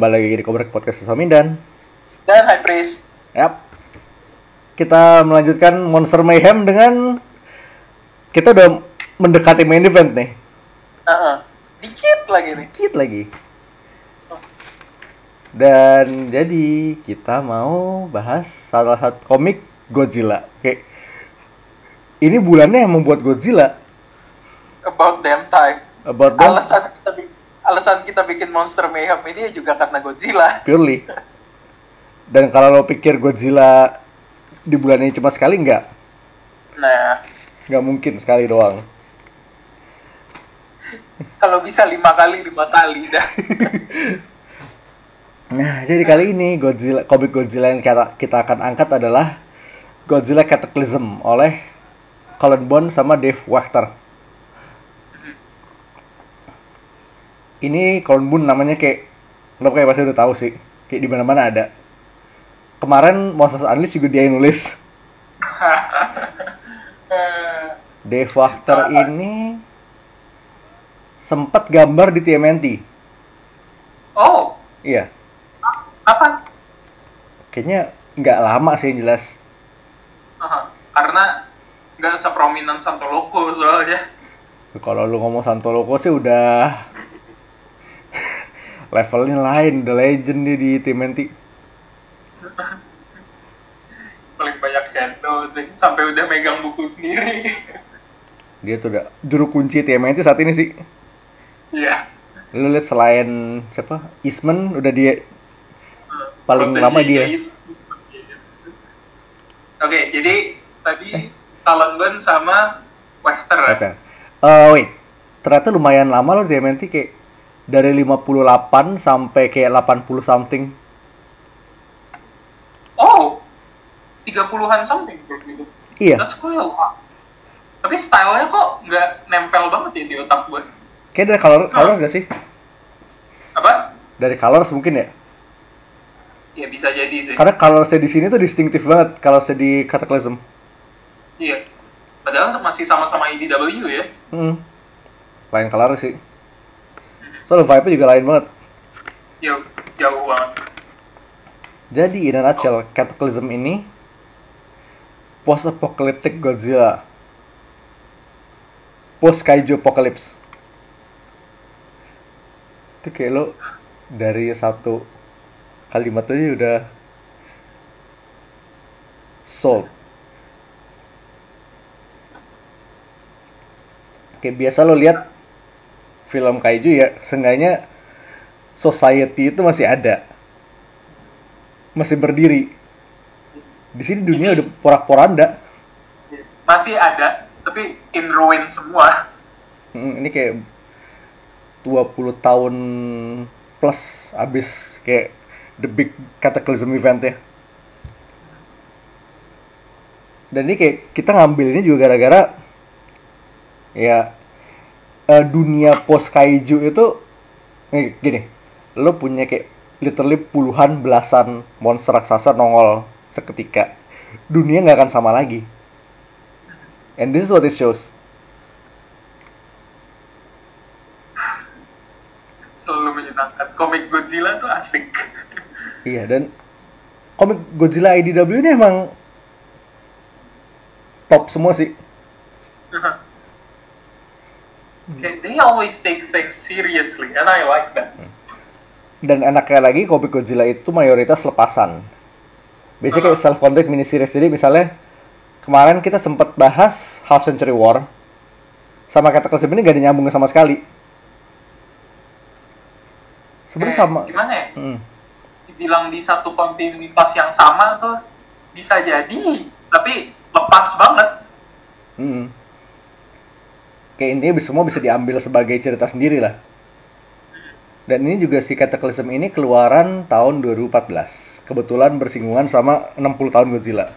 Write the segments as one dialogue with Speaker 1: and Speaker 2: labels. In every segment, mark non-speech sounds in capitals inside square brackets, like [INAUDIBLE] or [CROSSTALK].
Speaker 1: kembali lagi di Kobrek Podcast bersama Mindan.
Speaker 2: Dan High Priest.
Speaker 1: Yap. Kita melanjutkan Monster Mayhem dengan kita udah mendekati main event nih.
Speaker 2: Uh-uh. Dikit lagi nih.
Speaker 1: Dikit lagi. Dan jadi kita mau bahas salah satu komik Godzilla. Kayak ini bulannya yang membuat Godzilla.
Speaker 2: About damn time.
Speaker 1: About that,
Speaker 2: Alasan kita alasan kita bikin Monster Mayhem ini juga karena Godzilla.
Speaker 1: purely. Dan kalau lo pikir Godzilla di bulan ini cuma sekali nggak?
Speaker 2: Nah,
Speaker 1: Nggak mungkin sekali doang.
Speaker 2: kalau bisa lima kali lima kali dah. [LAUGHS]
Speaker 1: Nah, jadi kali ini Godzilla, komik Godzilla yang kita, kita akan angkat adalah Godzilla Cataclysm oleh Colin Bond sama Dave Wachter. Ini Bond namanya kayak lo kayak pasti udah tahu sih, kayak di mana-mana ada. Kemarin Monsters Unleashed juga dia yang nulis. [LAUGHS] Dave Wachter
Speaker 2: Salah satu.
Speaker 1: ini sempat gambar di TMNT.
Speaker 2: oh,
Speaker 1: Iya,
Speaker 2: apa?
Speaker 1: kayaknya nggak lama sih yang jelas.
Speaker 2: Aha, Karena nggak seprominent Santo Loco soalnya.
Speaker 1: Kalau lu ngomong Santoloco sih udah levelnya lain, the legend dia di TMNT.
Speaker 2: Paling banyak handle sampai udah megang buku sendiri.
Speaker 1: Dia tuh udah juru kunci TMNT saat ini sih.
Speaker 2: Iya.
Speaker 1: Lu lihat selain siapa? Eastman udah dia Paling
Speaker 2: Protege
Speaker 1: lama dia.
Speaker 2: Oke, jadi tadi Talon Bun sama Wester ya?
Speaker 1: Oke. Eh wait, ternyata lumayan lama loh di TMNT kayak dari 58 sampai kayak 80 something.
Speaker 2: Oh, 30-an something gitu.
Speaker 1: Iya,
Speaker 2: That's quite a lot. Tapi stylenya kok nggak nempel banget ya di otak gue.
Speaker 1: kayak dari color color gak sih?
Speaker 2: Apa?
Speaker 1: Dari colors mungkin ya.
Speaker 2: Ya bisa jadi sih.
Speaker 1: Karena colorsnya di sini tuh distintif banget kalau di Cataclysm.
Speaker 2: Iya. Padahal masih sama-sama IDW ya.
Speaker 1: Hmm. Lain color sih. Soalnya vibe-nya juga lain banget.
Speaker 2: Ya, jauh banget.
Speaker 1: Jadi in a nutshell, Cataclysm ini post-apocalyptic Godzilla. Post kaiju apocalypse. Itu kayak lo dari satu kalimat aja udah sold. Kayak biasa lo lihat film kaiju ya, seenggaknya society itu masih ada. Masih berdiri. Di sini dunia
Speaker 2: Ini-
Speaker 1: udah porak-poranda.
Speaker 2: Masih ada, tapi in ruin semua.
Speaker 1: Hmm, ini kayak 20 tahun plus abis kayak the big cataclysm event ya. Dan ini kayak kita ngambil ini juga gara-gara ya eh, dunia post kaiju itu nih, gini, lo punya kayak literally puluhan belasan monster raksasa nongol seketika. Dunia nggak akan sama lagi. And this is what it shows.
Speaker 2: Selalu menyenangkan. Komik Godzilla tuh asik.
Speaker 1: Iya dan komik Godzilla IDW ini emang top semua sih. [LAUGHS]
Speaker 2: Okay, they always take things seriously, and I like that.
Speaker 1: Dan enaknya lagi komik Godzilla itu mayoritas lepasan. Biasanya kayak self contained mini series jadi misalnya kemarin kita sempat bahas Half Century War sama Cataclysm ini gak ada nyambungnya sama sekali. Sebenarnya
Speaker 2: Kayak
Speaker 1: sama.
Speaker 2: Gimana ya?
Speaker 1: Hmm.
Speaker 2: Dibilang di satu kontinuitas yang sama tuh bisa jadi, tapi lepas banget.
Speaker 1: Hmm. Kayak intinya semua bisa diambil sebagai cerita sendiri lah. Dan ini juga si Cataclysm ini keluaran tahun 2014. Kebetulan bersinggungan sama 60 tahun Godzilla.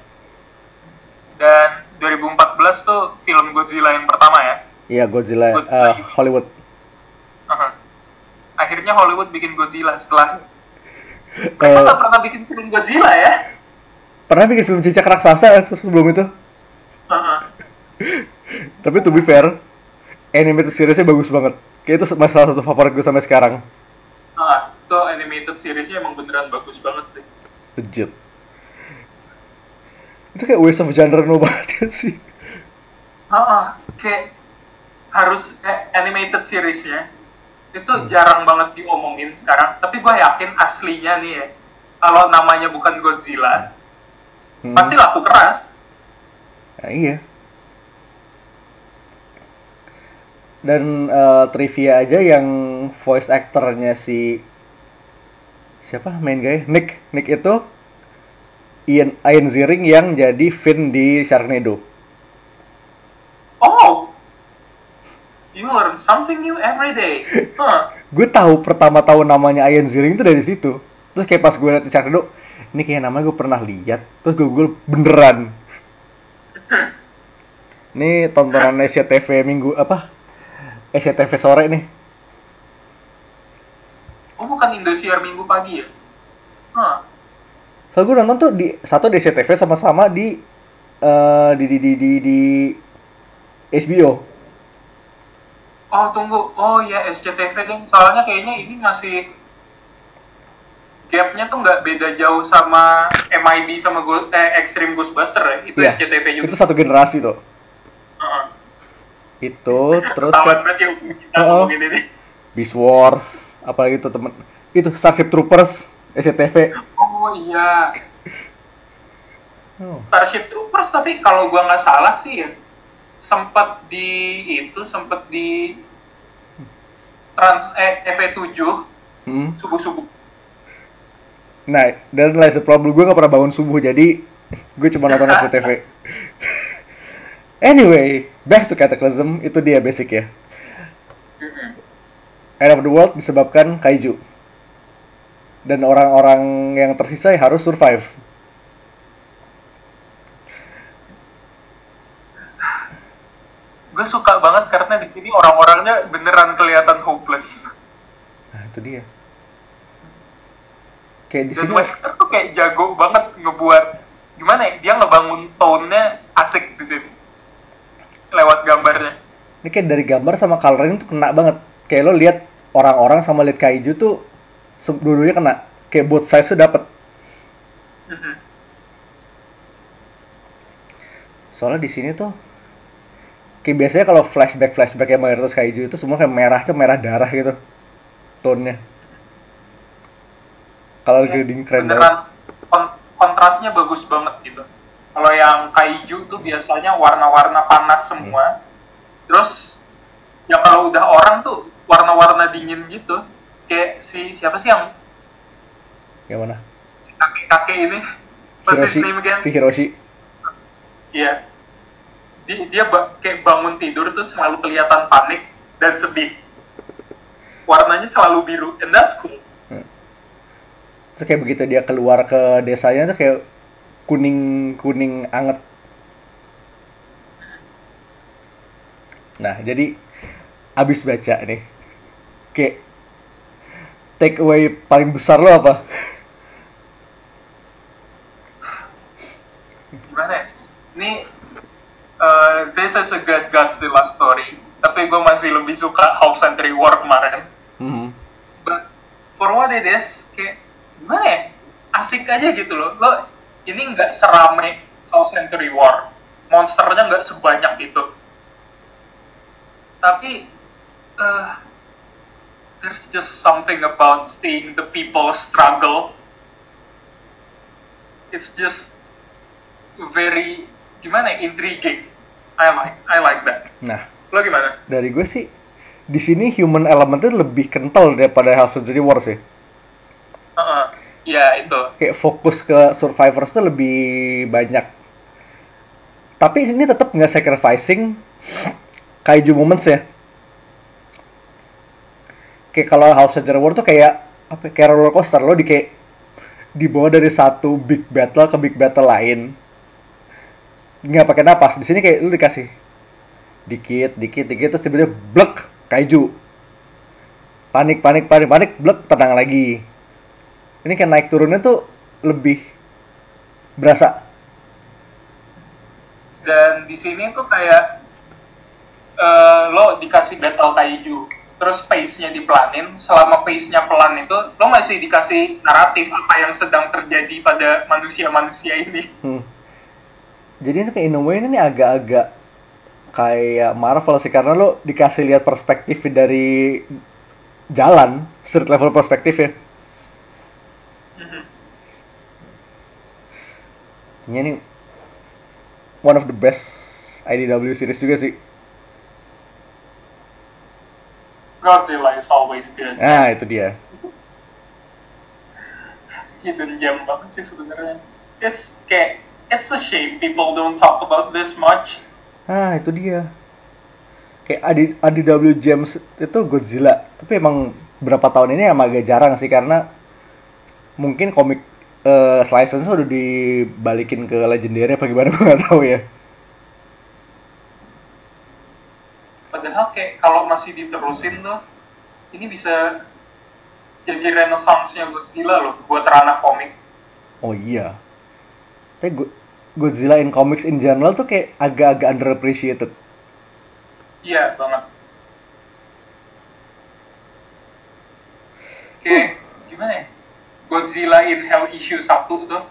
Speaker 2: Dan 2014 tuh film Godzilla yang pertama ya.
Speaker 1: Iya, Godzilla
Speaker 2: Godzilla
Speaker 1: eh, Hollywood.
Speaker 2: Aha. Akhirnya Hollywood bikin Godzilla setelah [LAUGHS] mereka nggak pernah bikin film Godzilla ya.
Speaker 1: pernah bikin film cicak raksasa sebelum itu.
Speaker 2: Aha. [LAUGHS]
Speaker 1: Tapi to be fair, animated seriesnya bagus banget. Kayak itu salah satu favorit gue sampai sekarang.
Speaker 2: Nah, itu animated seriesnya emang beneran bagus banget sih
Speaker 1: legit itu kayak waste of genre no banget ya sih
Speaker 2: Ah, ah, kayak harus eh, animated seriesnya itu jarang banget diomongin sekarang tapi gue yakin aslinya nih ya kalau namanya bukan Godzilla
Speaker 1: Hmm.
Speaker 2: pasti laku keras
Speaker 1: Nah, iya. Dan eh, trivia aja yang voice actornya si siapa main guy Nick Nick itu Ian Ian Ziering yang jadi Finn di Sharknado.
Speaker 2: oh you learn something new every day huh.
Speaker 1: Gue tahu pertama tahu namanya Ian Ziering itu dari situ. Terus kayak pas gue liat di Sharknado, ini kayak namanya gue pernah lihat. Terus gue Google beneran. [LAUGHS] Ini tontonan SCTV minggu apa? SCTV sore nih.
Speaker 2: oh bukan Indosiar minggu pagi ya huh.
Speaker 1: So gue nonton tuh di satu di SCTV sama-sama di eh, di di di di, di HBO.
Speaker 2: oh tunggu oh ya SCTV ding soalnya kayaknya ini masih gapnya tuh nggak beda jauh sama MIB sama Go eh, Extreme Ghostbuster ya itu
Speaker 1: Iya,
Speaker 2: SCTV juga
Speaker 1: Itu satu generasi tuh. Itu terus
Speaker 2: Tamat
Speaker 1: kayak
Speaker 2: banget ya kita
Speaker 1: Oh.
Speaker 2: ini.
Speaker 1: Beast Wars, apa gitu temen. Itu Starship Troopers SCTV.
Speaker 2: Oh iya,
Speaker 1: Oh.
Speaker 2: Starship Troopers tapi kalau gua nggak salah sih ya sempat di itu sempat di trans eh FE7
Speaker 1: Hmm.
Speaker 2: subuh subuh.
Speaker 1: Nah, dan lain problem gue gak pernah bangun subuh, jadi gue cuma nonton [LAUGHS] SCTV. Anyway, back to Cataclysm, itu dia basic ya. End of the world disebabkan kaiju. Dan orang-orang yang tersisa harus survive.
Speaker 2: Gue suka banget karena di sini orang-orangnya beneran kelihatan hopeless.
Speaker 1: Nah, itu dia. Kayak di
Speaker 2: Dan
Speaker 1: sini
Speaker 2: Webster tuh kayak jago banget ngebuat gimana ya? Dia ngebangun tone-nya asik di sini. Lewat gambarnya.
Speaker 1: ini kayak dari gambar sama coloring tuh kena banget. Kayak lo lihat orang-orang sama lihat kaiju tuh dua-duanya kena. Kayak both sides tuh dapet.
Speaker 2: Mhm.
Speaker 1: Soalnya di sini tuh kayak biasanya kalau flashback flashback yang mayoritas kaiju itu semua kayak merah tuh merah darah gitu tone-nya. Kalau
Speaker 2: Iya,
Speaker 1: grading keren banget.
Speaker 2: kon- kontrasnya bagus banget gitu. Kalau yang kaiju tuh biasanya warna-warna panas semua. Terus ya kalau udah orang tuh warna-warna dingin gitu. Kayak si siapa sih yang
Speaker 1: Yang mana?
Speaker 2: si kakek-kakek ini?
Speaker 1: Hiroshi.
Speaker 2: name again?
Speaker 1: Si Hiroshi.
Speaker 2: Iya. Dia, dia ba- kayak bangun tidur tuh selalu kelihatan panik dan sedih. Warnanya selalu biru, and that's cool.
Speaker 1: Terus kayak begitu dia keluar ke desanya tuh kayak kuning kuning anget. Nah jadi abis baca nih, kayak take away paling besar lo apa?
Speaker 2: gimana ya? Ini uh, this is a good Godzilla story, tapi gue masih lebih suka Half Century War kemarin.
Speaker 1: Hmm.
Speaker 2: But for what it is, kayak gimana ya? Asik aja gitu loh. Lo ini nggak serame Half Century War, monsternya nggak sebanyak itu. Tapi uh, there's just something about seeing the people struggle. It's just very gimana ya, intriguing. I like I like that.
Speaker 1: Nah
Speaker 2: Lo gimana?
Speaker 1: dari gue sih di sini human elementnya lebih kental daripada Half Century War sih.
Speaker 2: Heeh. Ya itu.
Speaker 1: Kayak fokus ke survivors tuh lebih banyak. Tapi ini tetap nggak sacrificing kaiju moments ya. Kayak kalau Half Century War tuh kayak apa? ya, Kayak roller coaster lo di kayak dibawa dari satu big battle ke big battle lain. Nggak pakai napas. Di sini kayak lu dikasih dikit, dikit, dikit terus tiba-tiba blek kaiju. Panik, panik, panik, panik, blek tenang lagi. Ini kayak naik turunnya tuh lebih berasa.
Speaker 2: Dan di sini tuh kayak eh, lo dikasih battle kaiju. terus pace-nya dipelanin selama pace-nya pelan itu lo masih dikasih naratif apa yang sedang terjadi pada manusia-manusia ini
Speaker 1: Hmm. Jadi ini kayak in a way ini agak-agak kayak Marvel sih karena lo dikasih lihat perspektif dari jalan, street level perspektif ya. Ini nih one of the best IDW series juga sih.
Speaker 2: Godzilla is always good
Speaker 1: Nah, itu dia.
Speaker 2: hidden gem banget sih sebenarnya it's kayak it's a shame people don't talk about this much
Speaker 1: Nah, itu dia. Kayak AD, ADW James itu Godzilla. Tapi emang berapa tahun ini emang agak jarang sih karena mungkin komik eh license udah dibalikin ke legendary apa gimana [LAUGHS] gue nggak tahu ya.
Speaker 2: padahal kayak kalau masih diterusin tuh ini bisa jadi renaissance-nya Godzilla loh buat ranah komik
Speaker 1: Oh iya. Tapi Go- Godzilla in comics in general tuh kayak agak-agak underappreciated.
Speaker 2: iya banget kayak gimana ya Godzilla in Hell issue 1 tuh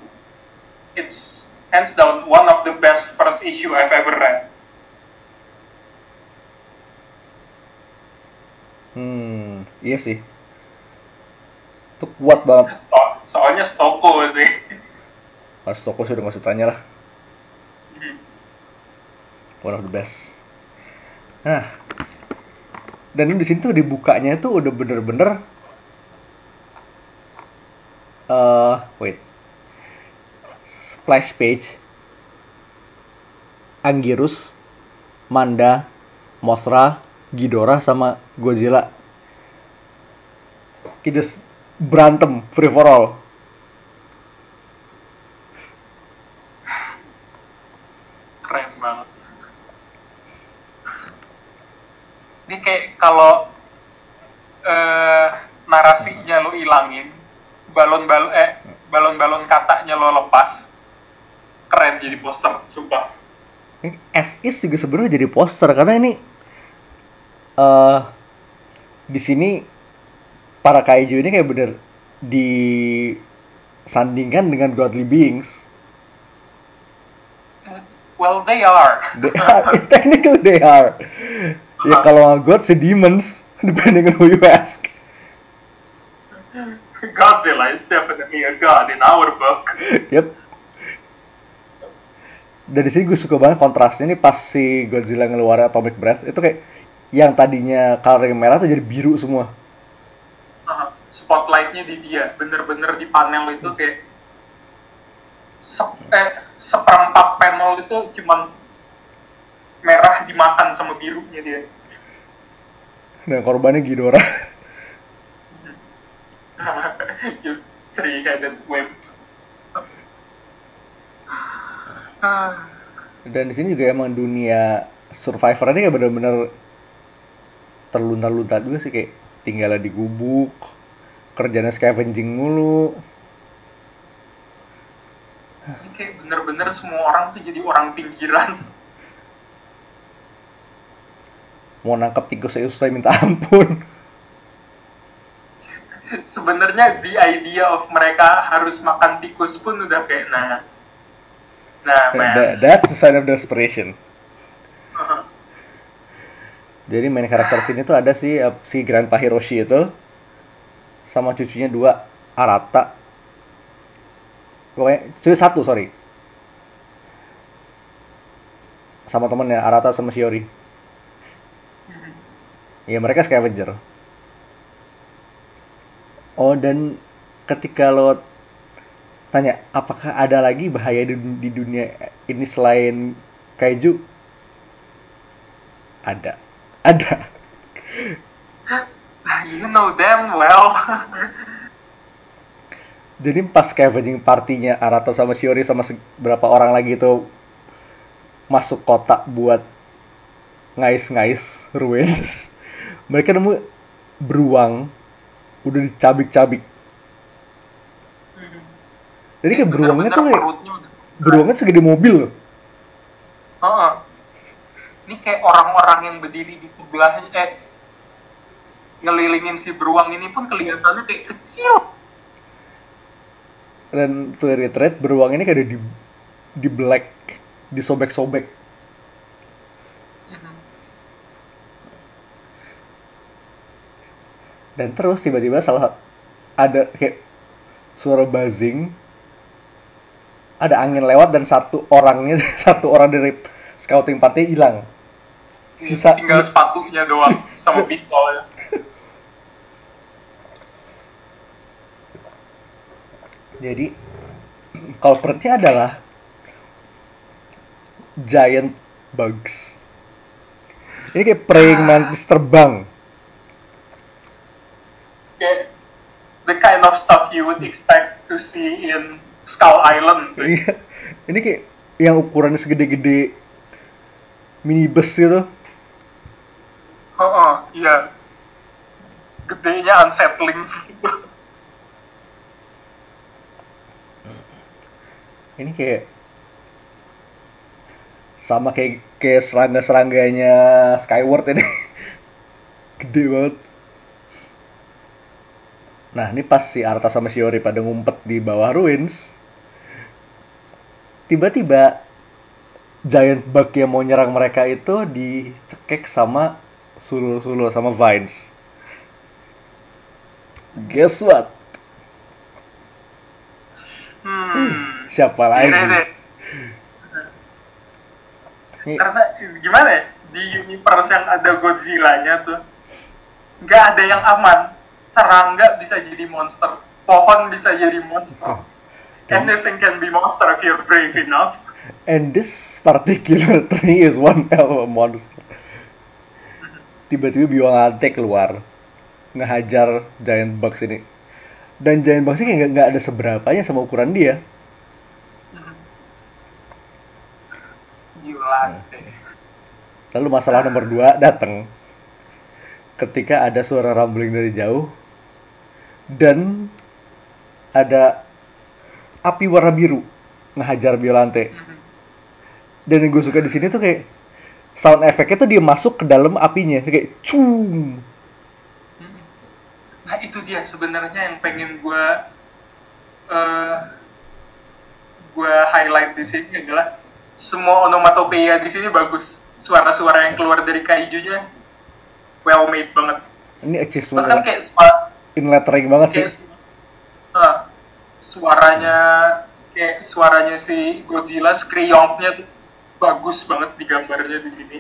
Speaker 2: it's hands down one of the best first issue I've ever read
Speaker 1: Hmm, iya sih. Itu kuat banget.
Speaker 2: So- soalnya Stoko sih [LAUGHS]
Speaker 1: Mas Toko sih udah usah tanya lah.
Speaker 2: Hmm.
Speaker 1: One of the best. Nah, dan di sini tuh dibukanya tuh udah bener-bener eh wait. Splash page Anggirus Manda Mothra Ghidorah sama Godzilla. Kita berantem free for all.
Speaker 2: Keren banget. Ini kayak kalau eh, narasinya lo ilangin balon-balon eh balon-balon katanya lo lepas keren jadi poster sumpah
Speaker 1: as is juga sebenarnya jadi poster karena ini eh di sini para kaiju ini kayak bener disandingkan dengan godly beings.
Speaker 2: well they are
Speaker 1: They are, [LAUGHS] technically they are. Ya kalau god si demons, [LAUGHS] depending on who you ask. [LAUGHS] [LAUGHS]
Speaker 2: Godzilla is definitely a god in our book
Speaker 1: Yep. Dan di sini gue suka banget kontrasnya nih pas si Godzilla ngeluarin Atomic Breath itu kayak yang tadinya color yang merah tuh jadi biru semua.
Speaker 2: Spotlightnya di dia bener-bener di panel itu kayak se- eh, seperempat panel itu cuman merah dimakan sama birunya dia
Speaker 1: Dan korbannya Ghidorah. [LAUGHS] [LAUGHS]
Speaker 2: three-headed Ah,
Speaker 1: Dan di sini juga emang dunia Survivor ini kayak bener-bener terlunta-lunta juga sih kayak tinggalnya di gubuk, kerjanya scavenging mulu.
Speaker 2: ini kayak bener-bener semua orang tuh jadi orang pinggiran
Speaker 1: Mau nangkap tikus aja susah minta ampun.
Speaker 2: Sebenarnya the idea of mereka harus makan tikus pun udah kayak nah nah man
Speaker 1: That- that's the sign of desperation.
Speaker 2: Aha.
Speaker 1: Jadi main karakter sini tuh ada si uh, si Grandpa Hiroshi itu sama cucunya dua Arata. Pokoknya cucu satu sorry. Sama temennya Arata sama Shiori. Ya mereka scavenger. Oh dan ketika lo tanya apakah ada lagi bahaya di, di dunia ini selain kaiju? Ada. Ada. [LAUGHS]
Speaker 2: You know damn well [LAUGHS]
Speaker 1: Jadi pas scavenging partinya Arata sama Shiori sama se- berapa orang lagi itu masuk kota buat ngais-ngais ruins. [LAUGHS] Mereka nemu beruang udah dicabik-cabik. Jadi kayak beruangnya tuh kayak beruangnya segede mobil loh.
Speaker 2: Heeh. Ini kayak orang-orang yang berdiri di sebelahnya, eh, ngelilingin si beruang ini pun kelihatannya kayak kecil.
Speaker 1: Dan Spirit Red beruang ini kayak di di black, disobek-sobek. Dan terus tiba-tiba salah ada kayak suara buzzing, ada angin lewat dan satu orangnya [LAUGHS] satu orang dari scouting party hilang. Sisa
Speaker 2: tinggal sepatunya doang [LAUGHS] sama pistolnya.
Speaker 1: Jadi culpritnya adalah giant bugs. Ini kayak praying mantis terbang.
Speaker 2: Kayak the kind of stuff you would expect to see in Skull Island sih.
Speaker 1: Iya. Ini kayak yang ukurannya segede-gede minibus gitu.
Speaker 2: Oh, oh, iya. Gedenya unsettling.
Speaker 1: Ini kayak sama kayak kayak serangga-serangganya Skyward ini. [LAUGHS] Gede banget. Nah, ini pas si Arta sama Shiori pada ngumpet di bawah ruins. Tiba-tiba giant bug yang mau nyerang mereka itu dicekek sama sulur-sulur sama vines. Guess what?
Speaker 2: Hmm.
Speaker 1: Siapa lagi?
Speaker 2: Ini deh.
Speaker 1: Ini-
Speaker 2: Karena gimana ya? Di universe yang ada Godzilla-nya tuh nggak ada yang aman. Serangga bisa jadi monster, pohon bisa jadi monster. Anything can be monster if you're brave enough.
Speaker 1: And this particular [LAUGHS] tree is one hell of a monster. Tiba-tiba Biollante keluar ngehajar giant bugs ini. Dan giant bugs ini nggak- ada seberapanya sama ukuran dia. Lalu masalah nomor dua datang ketika ada suara rumbling dari jauh dan ada api warna biru ngehajar Biollante. Dan yang gue suka di sini tuh kayak sound efeknya tuh dia masuk ke dalam apinya kayak cung.
Speaker 2: Nah itu dia sebenarnya yang pengen gue eh gue highlight di sini adalah semua onomatopeia di sini bagus. Suara-suara yang keluar dari kaijunya well made banget.
Speaker 1: Ini achievement
Speaker 2: Bahkan kayak suara,
Speaker 1: in lettering banget
Speaker 2: kayak
Speaker 1: sih.
Speaker 2: eh, suaranya kayak suaranya si Godzilla Skriyongnya tuh bagus banget di gambarnya di sini.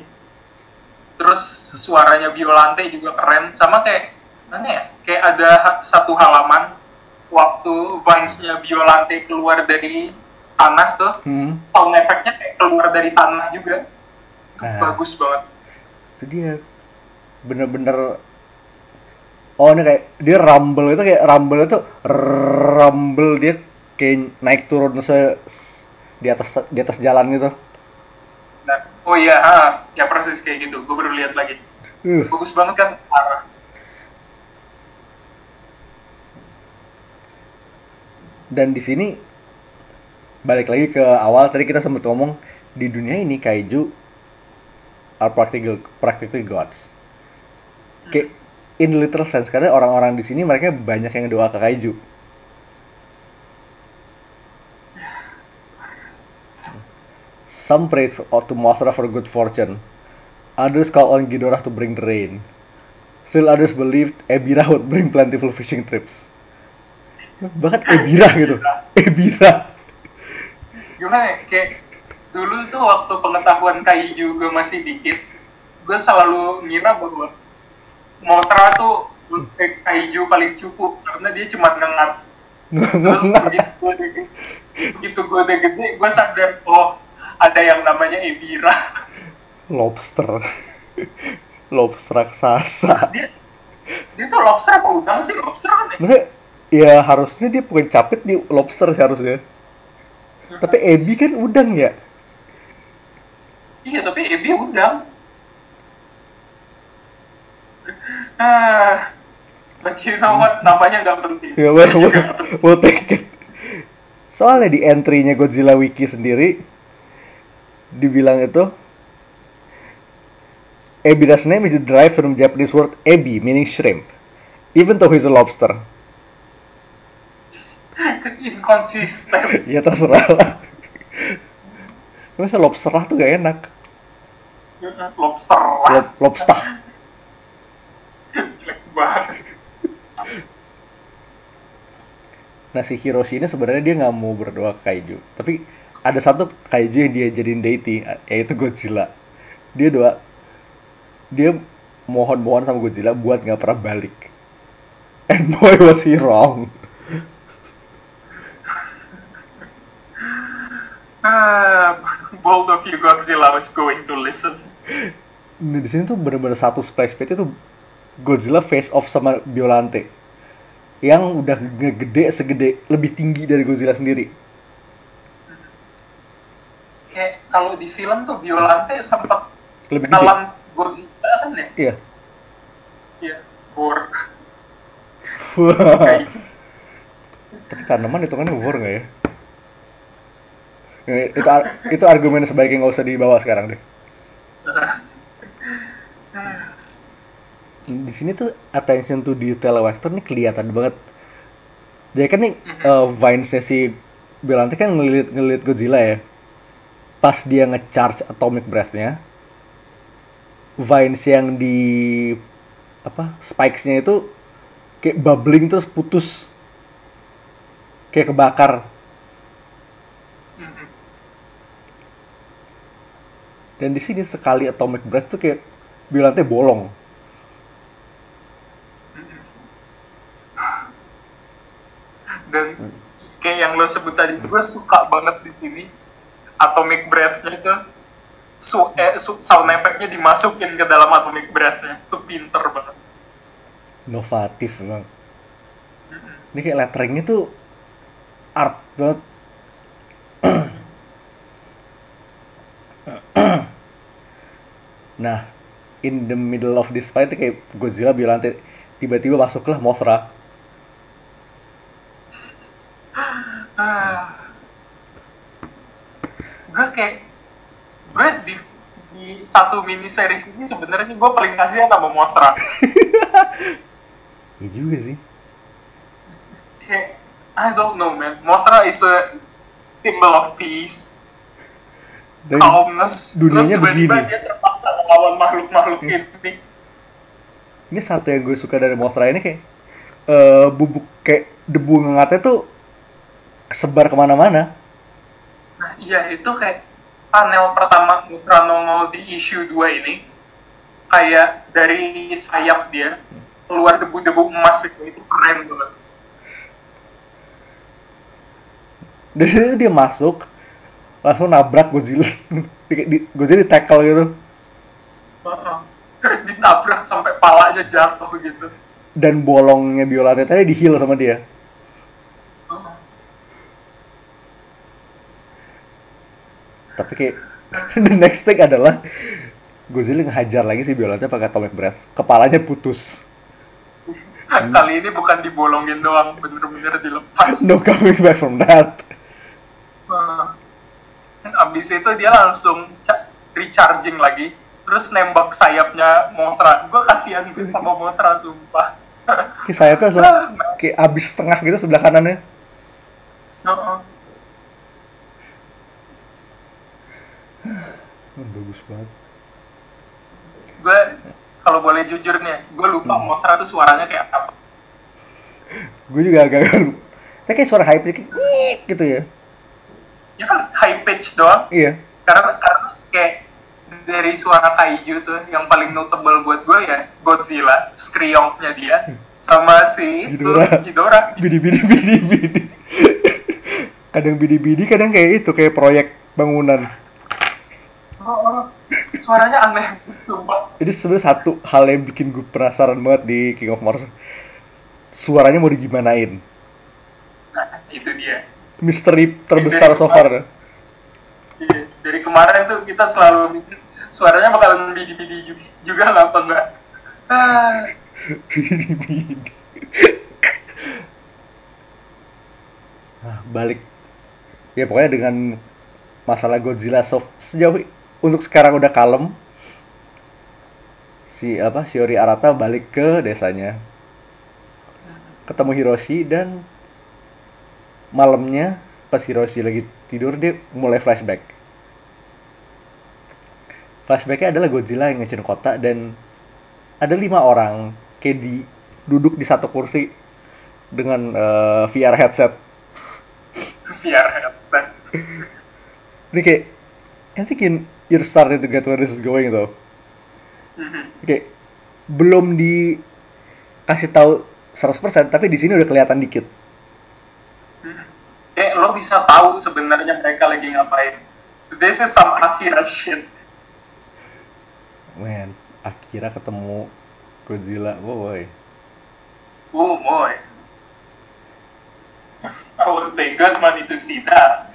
Speaker 2: Terus suaranya Biolante juga keren sama kayak mana ya? Kayak ada ha- satu halaman waktu vines-nya Biolante keluar dari tanah tuh,
Speaker 1: Hmm.
Speaker 2: sound efeknya kayak keluar dari tanah juga.
Speaker 1: Nah.
Speaker 2: bagus banget.
Speaker 1: Itu dia bener-bener Oh ini kayak dia rumble itu kayak rumble itu rumble dia kayak naik turun se di atas di atas jalan gitu.
Speaker 2: Nah, oh iya, ha, ya persis kayak gitu. Gue baru lihat lagi.
Speaker 1: Uh,
Speaker 2: Bagus banget kan? Parah.
Speaker 1: dan di sini balik lagi ke awal tadi kita sempat ngomong di dunia ini kaiju are practical practically gods. Kayak in literal sense karena orang-orang di sini mereka banyak yang doa ke kaiju. Some pray for, to Mothra for good fortune. Others call on Ghidorah to bring the rain. Still others believed Ebira would bring plentiful fishing trips. Bahkan Ebira gitu. [LAUGHS] Ebira.
Speaker 2: gimana ya, kayak dulu tuh waktu pengetahuan kaiju gue masih dikit gue selalu ngira bahwa Mothra tuh kaiju paling cupu karena dia cuma ngengat terus begitu gue udah gede, begitu gue udah gede gue sadar oh ada yang namanya Ebira
Speaker 1: Lobster. [LAUGHS] Lobster raksasa.
Speaker 2: dia dia tuh lobster apa udang sih lobster kan ya
Speaker 1: Maksudnya ya harusnya dia bukan capit di lobster sih harusnya. Tapi Ebi kan udang ya.
Speaker 2: iya tapi Ebi udang ah but you know what namanya nggak penting
Speaker 1: Ya, well, well,
Speaker 2: nggak penting.
Speaker 1: Soalnya di entry-nya Godzilla Wiki sendiri dibilang itu Ebira's name is derived from Japanese word ebi, meaning shrimp. Even though he's a lobster.
Speaker 2: Inconsistent. [LAUGHS]
Speaker 1: ya terserah lah. Masa lobster lah tuh gak enak.
Speaker 2: Lobster lah.
Speaker 1: Lob lobster.
Speaker 2: Jelek banget.
Speaker 1: Nah si Hiroshi ini sebenarnya dia nggak mau berdoa ke kaiju, tapi ada satu kaiju yang dia jadiin deity, yaitu Godzilla. Dia doa, dia mohon-mohon sama Godzilla buat nggak pernah balik. And boy was he wrong.
Speaker 2: Ah, bold of you Godzilla was going to listen.
Speaker 1: Nah, di sini tuh bener-bener satu splash page itu Godzilla face off sama Biolante yang udah ngegede segede lebih tinggi dari Godzilla sendiri.
Speaker 2: Kayak kalau di film tuh Violante sempat
Speaker 1: Lebih gede.
Speaker 2: kenalan Godzilla kan ya?
Speaker 1: Iya.
Speaker 2: Iya. For [LAUGHS] kayak
Speaker 1: Tapi tanaman itu kan war nggak ya? Itu itu argumen sebaiknya nggak usah dibawa sekarang deh. [LAUGHS] Di sini tuh attention to detail Vector nih kelihatan banget. Jadi kan nih uh, Vines-nya si Belante kan ngelilit ngelilit Godzilla ya. Pas dia nge-charge atomic breath-nya, Vines yang di apa spikes-nya itu kayak bubbling terus putus kayak kebakar
Speaker 2: Mhm.
Speaker 1: dan di sini sekali atomic breath tuh kayak bilangnya bolong
Speaker 2: dan kayak yang lo sebut tadi gue suka banget di sini atomic breath-nya itu su eh, su sound effect-nya dimasukin ke dalam atomic breath-nya. Itu pinter banget.
Speaker 1: Inovatif bang ini kayak letteringnya tuh art banget. Nah in the middle of this fight kayak Godzilla bilang tiba-tiba masuklah Mothra
Speaker 2: ah. gue kayak gue di di satu mini series ini sebenarnya gue paling kasihan sama Mothra
Speaker 1: iya [LAUGHS] juga sih.
Speaker 2: Kayak I don't know man. Mothra is a symbol of peace
Speaker 1: dan
Speaker 2: calmness.
Speaker 1: dunianya
Speaker 2: terus
Speaker 1: begini.
Speaker 2: dia terpaksa melawan makhluk-makhluk ini.
Speaker 1: Ini satu yang gue suka dari Mothra ini kayak eh, bubuk kayak debu ngengatnya tuh kesebar ke mana-mana
Speaker 2: Nah, iya itu kayak panel pertama Mothra Normal di issue 2 ini kayak dari sayap dia keluar debu-debu emas itu itu keren banget. [LAUGHS]
Speaker 1: dari dia masuk langsung nabrak Godzilla [LAUGHS] di, di, Godzilla di tackle gitu
Speaker 2: Heeh. [LAUGHS] Ditabrak sampai palanya jatuh gitu.
Speaker 1: dan bolongnya Biolante tadi di heal sama dia tapi kayak [LAUGHS] the next thing adalah Godzilla ngehajar lagi si Biolante pakai atomic breath kepalanya putus
Speaker 2: Kali ini bukan dibolongin doang, bener-bener dilepas.
Speaker 1: no coming back from that.
Speaker 2: Abis itu dia langsung recharging lagi, terus nembak sayapnya Mothra. Gue kasihan gitu sama Mothra, sumpah.
Speaker 1: kayak sayapnya langsung [LAUGHS] kayak abis setengah gitu sebelah kanannya
Speaker 2: Heeh.
Speaker 1: Hmm, bagus banget.
Speaker 2: Gue kalau boleh jujur nih, gue lupa Mothra tuh suaranya kayak apa.
Speaker 1: gue juga agak tapi kayak suara kayak "Nyiik" gitu ya.
Speaker 2: Ya kan high pitch doang,
Speaker 1: iya.
Speaker 2: Karena karena kayak dari suara kaiju tuh yang paling notable buat gue ya Godzilla, skriongnya dia, sama si itu,
Speaker 1: Ghidorah.
Speaker 2: Ghidorah.
Speaker 1: bidi bidi bidi bidi kadang bidi bidi kadang kayak itu kayak proyek bangunan
Speaker 2: Oh, oh. suaranya aneh, sumpah.
Speaker 1: jadi sebenarnya satu hal yang bikin gue penasaran banget di King of Mars suaranya mau digimanain
Speaker 2: Nah, itu dia.
Speaker 1: misteri terbesar so far
Speaker 2: Iya, dari kemarin tuh kita selalu mikir suaranya bakalan bidi-bidi juga, juga lah apa enggak. Ah,
Speaker 1: bidi bidi nah, balik ya pokoknya dengan masalah Godzilla so sejauh untuk sekarang udah kalem si apa Shiori Arata balik ke desanya. Ketemu Hiroshi dan malamnya pas Hiroshi lagi tidur dia mulai flashback. Flashbacknya adalah Godzilla yang ngecun kota dan ada lima orang kayak di duduk di satu kursi dengan eh, VR headset.
Speaker 2: VR headset.
Speaker 1: ini kayak I think you- you're starting to get where this is going though
Speaker 2: Mhm.
Speaker 1: kayak belum dikasih tahu 100% tapi di sini udah kelihatan dikit
Speaker 2: Mhm. Kayak lo bisa tahu sebenarnya mereka lagi ngapain. This is some Akira shit.
Speaker 1: Man, Akira ketemu Godzilla, oh boy.
Speaker 2: Oh boy. [LAUGHS] I would pay good money to see that.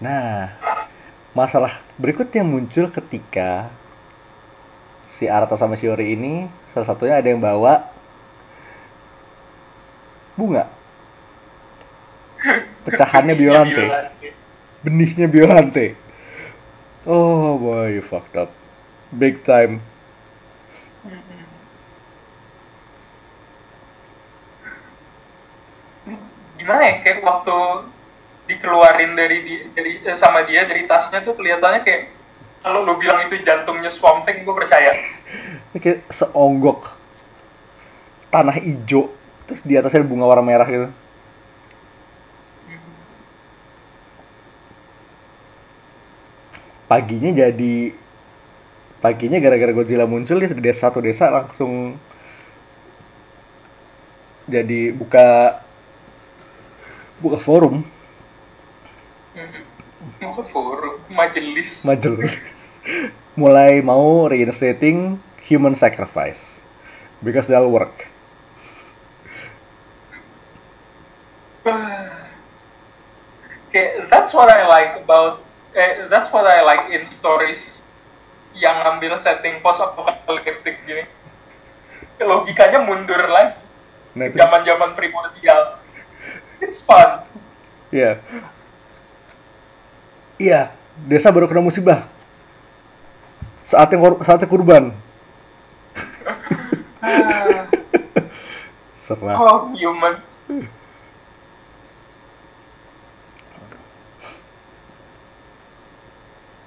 Speaker 1: Nah, masalah berikutnya muncul ketika si Arata sama Shiori ini salah satunya ada yang bawa bunga. [LAUGHS] Pecahannya
Speaker 2: Iya,
Speaker 1: Biolante, benihnya Biolante. Oh boy, you fucked up. Big time.
Speaker 2: Gimana ya kayak waktu dikeluarin dari di- dari eh, sama dia dari tasnya tuh kelihatannya kayak kalau lo bilang itu jantungnya Swamp Thing gue percaya.
Speaker 1: Kayak seonggok tanah hijau, terus di atasnya bunga warna merah gitu. paginya jadi paginya gara-gara Godzilla muncul dia di desa satu desa langsung jadi buka buka forum.
Speaker 2: Ke forum majelis.
Speaker 1: majelis. Mulai mau reinstating human sacrifice. Because that'll work.
Speaker 2: Kayak that's what I like about eh, that's what I like in stories yang ngambil setting post apokaliptik gini. Logikanya mundur lagi
Speaker 1: nah itu.
Speaker 2: Zaman zaman primordial. It's fun.
Speaker 1: Iya iya desa baru kena musibah. Saatnya kor- saatnya kurban.
Speaker 2: Ah, [LAUGHS]
Speaker 1: serah.
Speaker 2: Oh humans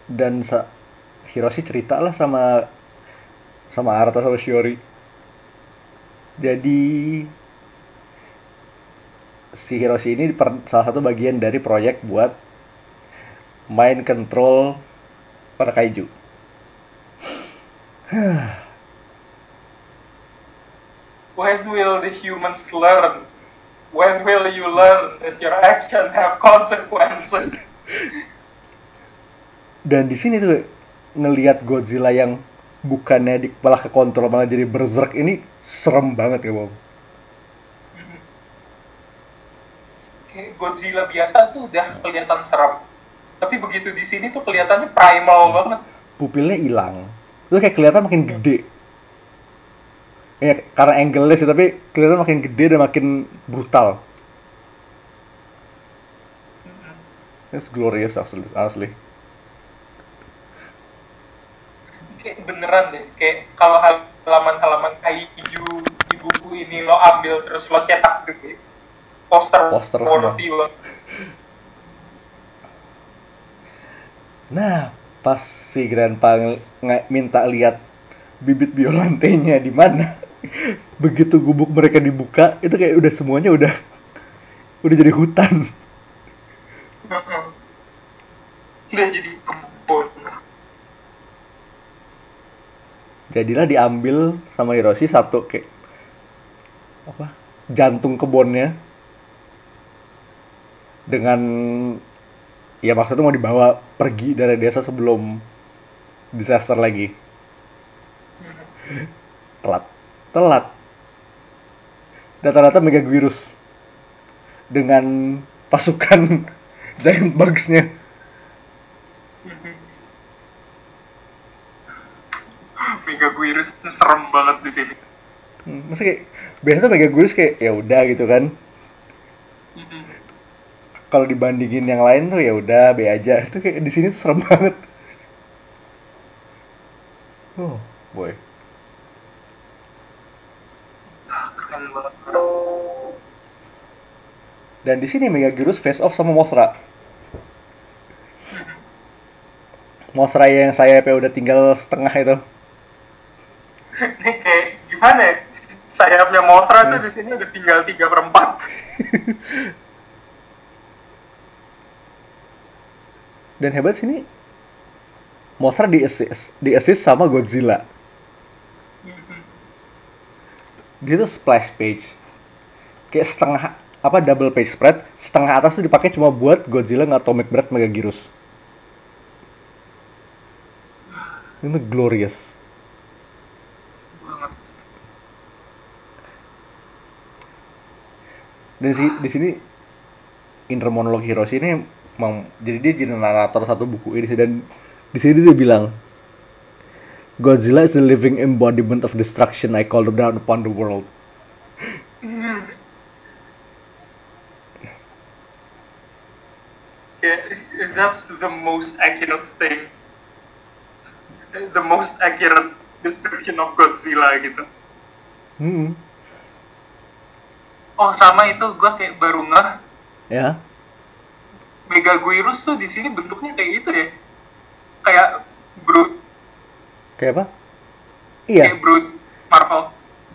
Speaker 1: dan sa Hiroshi cerita lah sama sama Arata sama Shiori. Jadi si Hiroshi ini per- salah satu bagian dari proyek buat mind control para kaiju. [SIGHS]
Speaker 2: When will the humans learn? When will you learn that your action have consequences? [LAUGHS]
Speaker 1: Dan di sini tuh ngelihat Godzilla yang bukannya di, malah ke kontrol malah jadi berserk ini serem banget ya Bang
Speaker 2: kayak Godzilla biasa tuh udah kelihatan serem tapi begitu di sini tuh kelihatannya primal banget.
Speaker 1: Pupilnya hilang. Itu kayak kelihatan makin gede. Ya karena angle sih tapi kelihatan makin gede dan makin brutal. It's glorious actually honestly
Speaker 2: kayak beneran deh kayak kalau halaman-halaman kaiju di buku ini lo ambil terus lo cetak gede poster
Speaker 1: Poster semua.
Speaker 2: banget
Speaker 1: nah pas si Grandpa minta lihat bibit biolantenya di mana [LAUGHS] begitu gubuk mereka dibuka itu kayak udah semuanya udah udah jadi hutan.
Speaker 2: Udah jadi kebun.
Speaker 1: Jadilah diambil sama Hiroshi satu kayak apa jantung kebunnya dengan ya maksudnya mau dibawa pergi dari desa sebelum disaster lagi. Telat. Telat. Data-data Megaguirus dengan pasukan [LAUGHS] giant bugs-nya.
Speaker 2: Mega Guirus serem banget di sini.
Speaker 1: Hmm, Maksudnya kayak biasanya Megaguirus kayak ya udah gitu kan kalau dibandingin yang lain tuh ya udah be aja itu kayak di sini tuh serem banget oh boy. Dan di sini Megaguirus face off sama Mothra. Mothra yang sayapnya udah tinggal setengah itu.
Speaker 2: Ini kayak gimana ya? Sayapnya Mothra tuh di sini udah tinggal tiga perempat. [LAUGHS]
Speaker 1: Dan hebat sini Mothra di assist, di assist sama Godzilla. Dia tuh splash page. Kayak setengah apa double page spread, setengah atas tuh dipakai cuma buat Godzilla nge-atomic breath Megaguirus. Ini glorious. Dan si, di sini inner monolog Hiroshi ini emang jadi dia jadi narator satu buku ini sih dan di sini dia bilang Godzilla is the living embodiment of destruction I call down upon the world. [LAUGHS]
Speaker 2: Kayak, that's the most accurate thing. The most accurate description of Godzilla gitu.
Speaker 1: Hmm.
Speaker 2: Oh sama itu gue kayak baru ngeh
Speaker 1: Ya.
Speaker 2: Megaguirus tuh di sini bentuknya kayak gitu ya. Kayak Brute,
Speaker 1: Kayak apa? Iya.
Speaker 2: kayak Brute Marvel.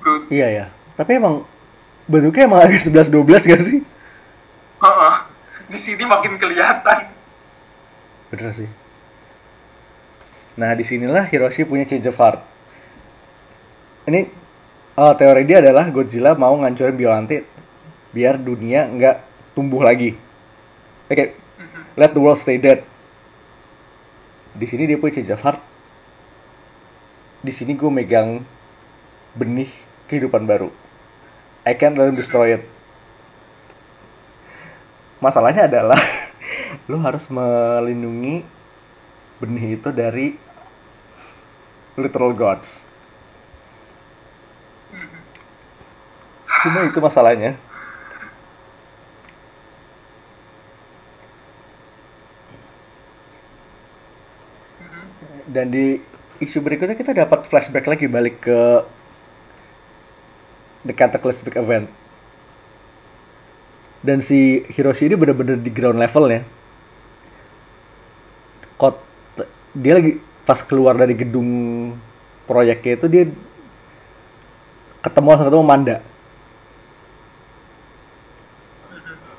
Speaker 2: Brute.
Speaker 1: Iya ya. Tapi emang bentuknya emang agak 11 12 gak sih?
Speaker 2: Heeh. Di sini makin kelihatan.
Speaker 1: Bener sih. Nah, di sinilah Hiroshi punya change of heart. Ini eh, teori dia adalah Godzilla mau ngancurin Biollante biar dunia nggak tumbuh lagi. Oke, let the world stay dead. Di sini dia punya change of heart. Di sini gue megang benih kehidupan baru. I can't let them destroy it. Masalahnya adalah [LAUGHS] lu harus melindungi benih itu dari literal gods. Cuma itu masalahnya. Dan di isu berikutnya kita dapat flashback lagi balik ke The Cataclysmic Event. Dan si Hiroshi ini bener-bener di ground level ya. Kot dia lagi pas keluar dari gedung proyeknya itu dia ketemu langsung ketemu Manda.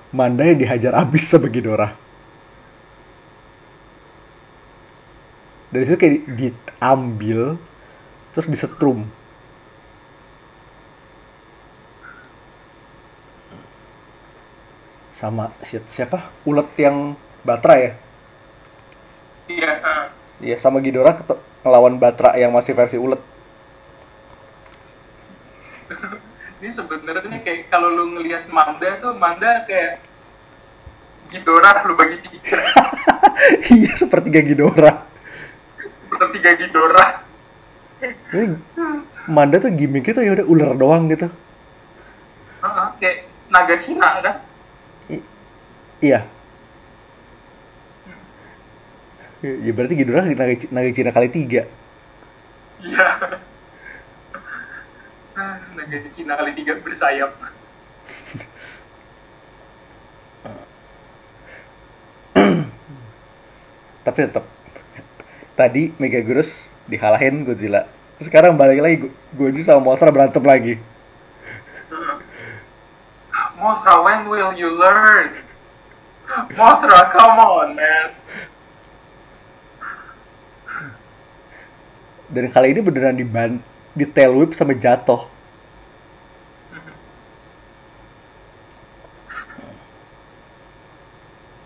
Speaker 1: Manda yang dihajar abis sama Ghidorah. Dari situ kayak di- diambil terus disetrum. Sama si- siapa? Ulet yang Batra ya?
Speaker 2: Iya.
Speaker 1: Iya sama Ghidorah ngelawan Batra yang masih versi ulet. [LAUGHS]
Speaker 2: Ini sebenarnya kayak kalau lu ngelihat Manda tuh Manda kayak Ghidorah lu bagi tiga. [LAUGHS]
Speaker 1: iya sepertiga Ghidorah.
Speaker 2: Bertiga Ghidorah.
Speaker 1: Ini Manda tuh gimmicknya tuh ya udah ular doang gitu.
Speaker 2: Heeh, kayak naga Cina kan?
Speaker 1: I- iya. Ya berarti Ghidorah naga, naga Cina kali tiga.
Speaker 2: Iya. Naga Cina kali tiga bersayap.
Speaker 1: Tapi tetap tadi Megaguirus dihalahin Godzilla. Sekarang balik lagi Go- Godzilla sama Mothra berantem lagi.
Speaker 2: Mothra, when will you learn? Mothra, come on, man.
Speaker 1: Dan kali ini beneran diban di tail whip sama jatuh.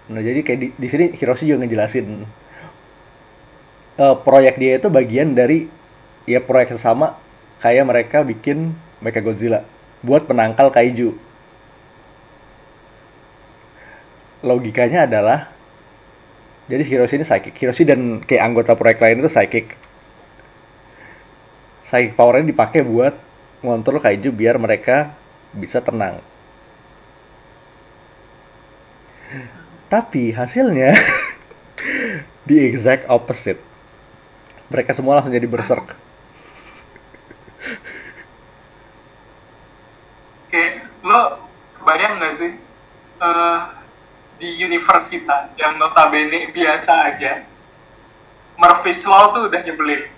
Speaker 1: Nah jadi kayak di, di sini Hiroshi juga ngejelasin eh, proyek dia itu bagian dari ya proyek sesama kayak mereka bikin Mecha Godzilla buat penangkal kaiju. Logikanya adalah jadi Hiroshi ini psychic. Hiroshi dan kayak anggota proyek lain itu psychic. Psychic powernya dipakai buat ngontrol kaiju biar mereka bisa tenang. Tapi hasilnya [LAUGHS] the exact opposite mereka semua langsung jadi berserk.
Speaker 2: Oke, lo kebayang gak sih uh, di universitas yang notabene biasa aja, Murphy's Law tuh udah nyebelin.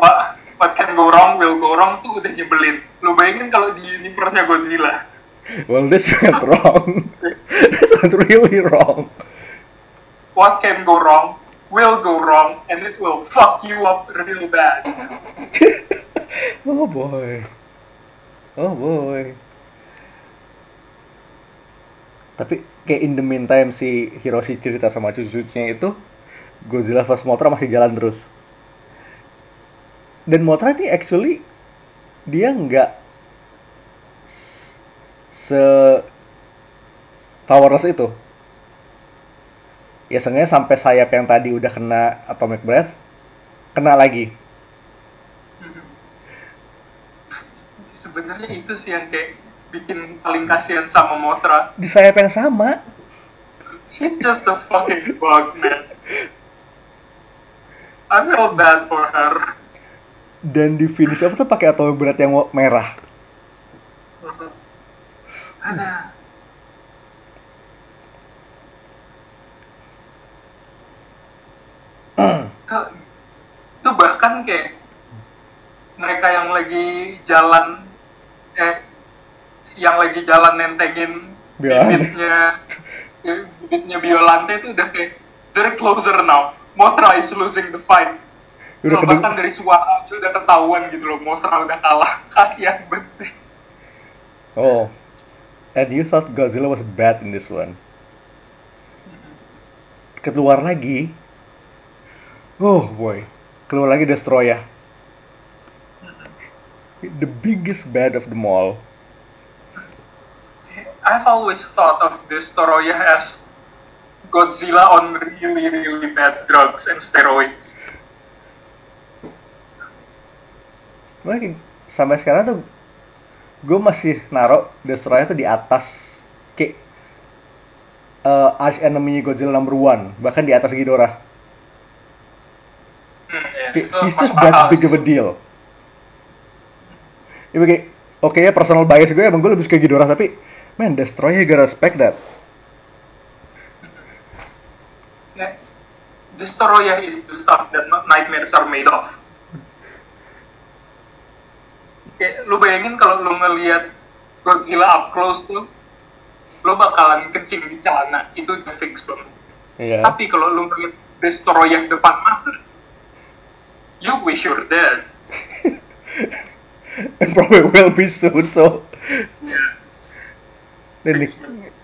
Speaker 2: Wah, what can go wrong will go wrong tuh udah nyebelin. Lo bayangin kalau di universe-nya Godzilla.
Speaker 1: Well, this went wrong. [LAUGHS] this went really wrong.
Speaker 2: What can go wrong will go wrong and it will fuck you up really bad [LAUGHS]
Speaker 1: oh boy. Oh boy. Tapi kayak in the meantime si Hiroshi cerita sama cucunya itu Godzilla vs Mothra masih jalan terus. Dan Mothra ini actually dia nggak se powerless itu. Ya seenggaknya sampai sayap yang tadi udah kena atomic breath, kena lagi. [LAUGHS]
Speaker 2: sebenarnya itu sih yang kayak bikin paling kasihan sama Mothra
Speaker 1: Di sayap yang sama.
Speaker 2: she's just a fucking bug man I feel bad for her
Speaker 1: Dan di finish off tuh pakai atomic breath yang merah. [LAUGHS]
Speaker 2: ada tuh, tuh bahkan kayak mereka yang lagi jalan eh yang lagi jalan nentengin bibitnya bibitnya Biolante itu udah kayak they're closer now Mothra is losing the fight
Speaker 1: Udah
Speaker 2: Loh, bahkan dari suara aja udah ketahuan gitu loh Mothra udah kalah [LAUGHS] kasihan banget sih
Speaker 1: Oh. And you thought Godzilla was bad in this one. Keluar lagi. Oh boy. Keluar lagi Destroya. The biggest bad of them all.
Speaker 2: I've always thought of Destoroyah as Godzilla on really really bad drugs and steroids.
Speaker 1: Makanya sampai sekarang tuh gue masih naruh Destroyer tuh di atas kayak uh, arch enemy Godzilla number one bahkan di atas Ghidorah.
Speaker 2: Ya,
Speaker 1: just [LAUGHS]
Speaker 2: masuk
Speaker 1: that big of a deal. Ya oke ya personal bias gue emang gue lebih suka Ghidorah tapi man Destroyer you gotta respect that.
Speaker 2: Ya, Destoroyah is the stuff that nightmares are made of. Kayak lu bayangin kalau lu ngelihat Godzilla up close tuh, lu bakalan kencing di celana, itu udah fix banget.
Speaker 1: Iya.
Speaker 2: Tapi kalau lu ngeliat Destoroyah depan mata, you wish you're dead. [LAUGHS]
Speaker 1: And probably will be soon so. Dan di,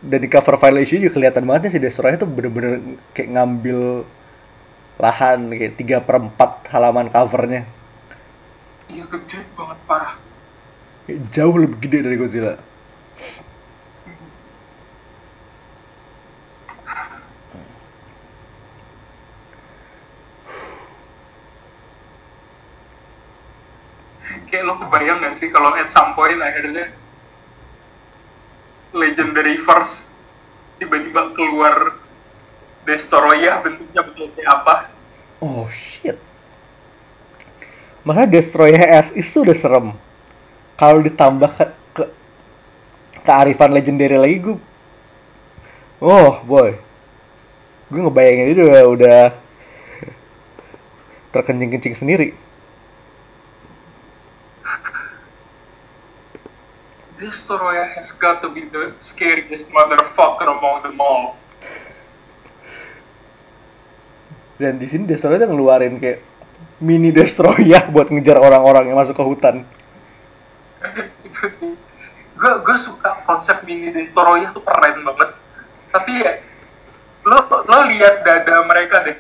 Speaker 1: dan di cover file issue juga kelihatan banget ya si Destroyer tuh bener-bener kayak ngambil lahan kayak 3 per 4 halaman covernya.
Speaker 2: Iya gede banget parah.
Speaker 1: Kayak jauh lebih gede dari Godzilla.
Speaker 2: Kayak lo kebayang gak sih kalau at some point akhirnya Legendary Force tiba-tiba keluar Destoroyah bentuknya betul kayak apa?
Speaker 1: Oh shit. Malah Destroyer as is tuh udah serem. Kalau ditambah ke, ke kearifan legendary lagi gue Oh boy. Gue ngebayangin itu udah, udah terkencing-kencing sendiri.
Speaker 2: Destoroyah has got to be the scariest motherfucker among them all.
Speaker 1: Dan di sini Destroyer tuh ngeluarin kayak mini Destroyer buat ngejar orang-orang yang masuk ke hutan. [LAUGHS]
Speaker 2: gue gue suka konsep mini Destoroyah tuh keren banget tapi ya lo lo lihat dada mereka deh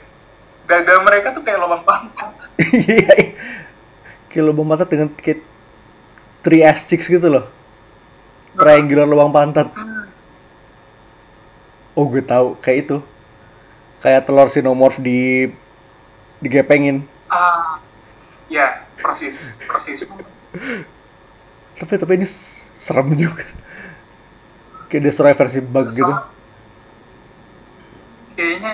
Speaker 2: dada mereka tuh kayak lubang pantat [LAUGHS]
Speaker 1: Iya. kayak lubang pantat dengan kayak three ass cheeks gitu loh. Triangular lubang pantat. Oh gue tahu kayak itu. Kayak telur sinomorph di digepengin.
Speaker 2: ah ya persis persis
Speaker 1: Tapi tapi ini serem juga. Kayak destroy versi bug gitu.
Speaker 2: Sama- kayaknya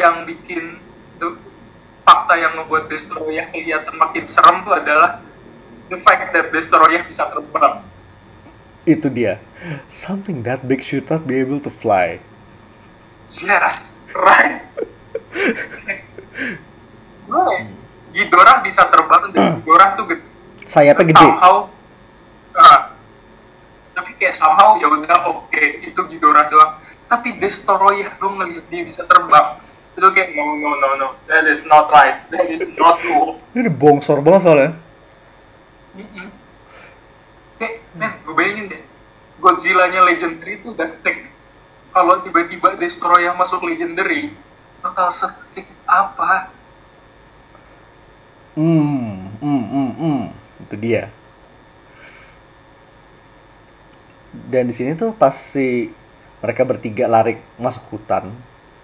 Speaker 2: yang bikin tuh fakta yang ngebuat Destoroyah kelihatan makin serem tuh adalah the fact that Destoroyah bisa terbang
Speaker 1: itu dia something that big should not be able to fly
Speaker 2: Yes, right. Gue Ghidorah bisa terbang dan Ghidorah tuh gede.
Speaker 1: sayapnya gede
Speaker 2: Somehow, ah, tapi kayak somehow ya udah oke itu Ghidorah doang. Tapi Destoroyah lo ngeliat dia bisa terbang. Itu kayak no no no no, that is not right, that is not cool.
Speaker 1: ini bongsor banget soalnya
Speaker 2: Mm-mm. Kayak, men, gue bayangin deh, Godzilla-nya Legendary itu udah tek. Kalau tiba-tiba Destroyer masuk Legendary, bakal setik apa?
Speaker 1: hmm hmm hmm hmm itu dia dan di sini tuh pas si mereka bertiga lari masuk hutan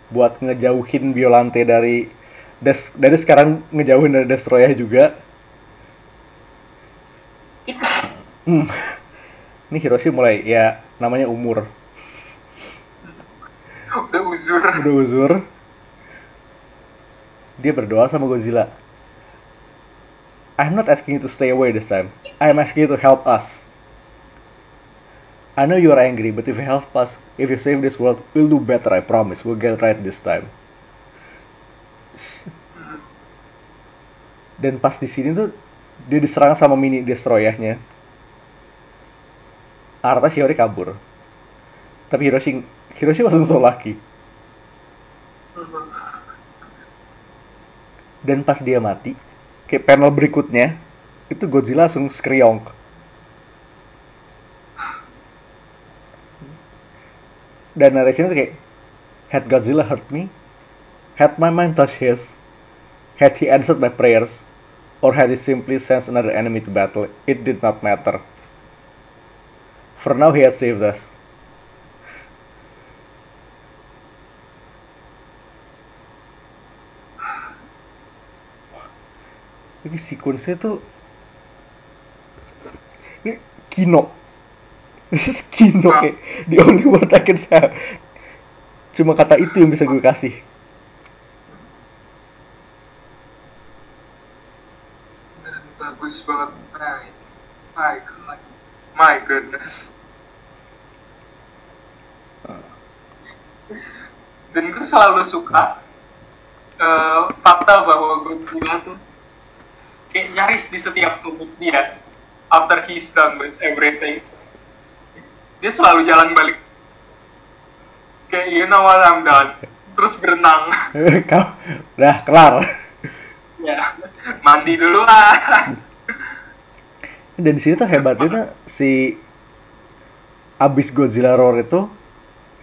Speaker 1: buat ngejauhin Violante dari des dari sekarang ngejauhin dari Destroyer juga hmm. ini Hiroshi mulai ya namanya umur.
Speaker 2: Udah uzur.
Speaker 1: udah uzur. Dia berdoa sama Godzilla. I'm not asking you to stay away this time. I'm asking you to help us. I know you are angry but if you help us if you save this world we'll do better I promise. We'll get right this time. Dan pas di sini tuh dia diserang sama mini destroyernya Arta Shiori kabur. Tapi Hiroshi Hiroshi wasn't so lucky dan pas dia mati kayak panel berikutnya itu Godzilla langsung skriong. Dan narasinya tuh kayak had Godzilla hurt me? Had my mind touched his? Had he answered my prayers? Or had he simply sensed another enemy to battle? It did not matter for now he had saved us. Ini sequence tuh ini kino. This [LAUGHS] is kino kayak the only word I can say. Cuma kata itu yang bisa gue kasih.
Speaker 2: Bagus banget. My, my god. My goodness. Dan gue selalu suka eh, fakta bahwa Godzilla tuh kayak nyaris di setiap move dia after he's done with everything. Dia selalu jalan balik. Kayak you know what I'm done. Terus berenang. [LAUGHS]
Speaker 1: Kau udah kelar.
Speaker 2: Ya mandi dulu ah [LAUGHS]
Speaker 1: dan di sini tuh hebatnya si abis Godzilla roar itu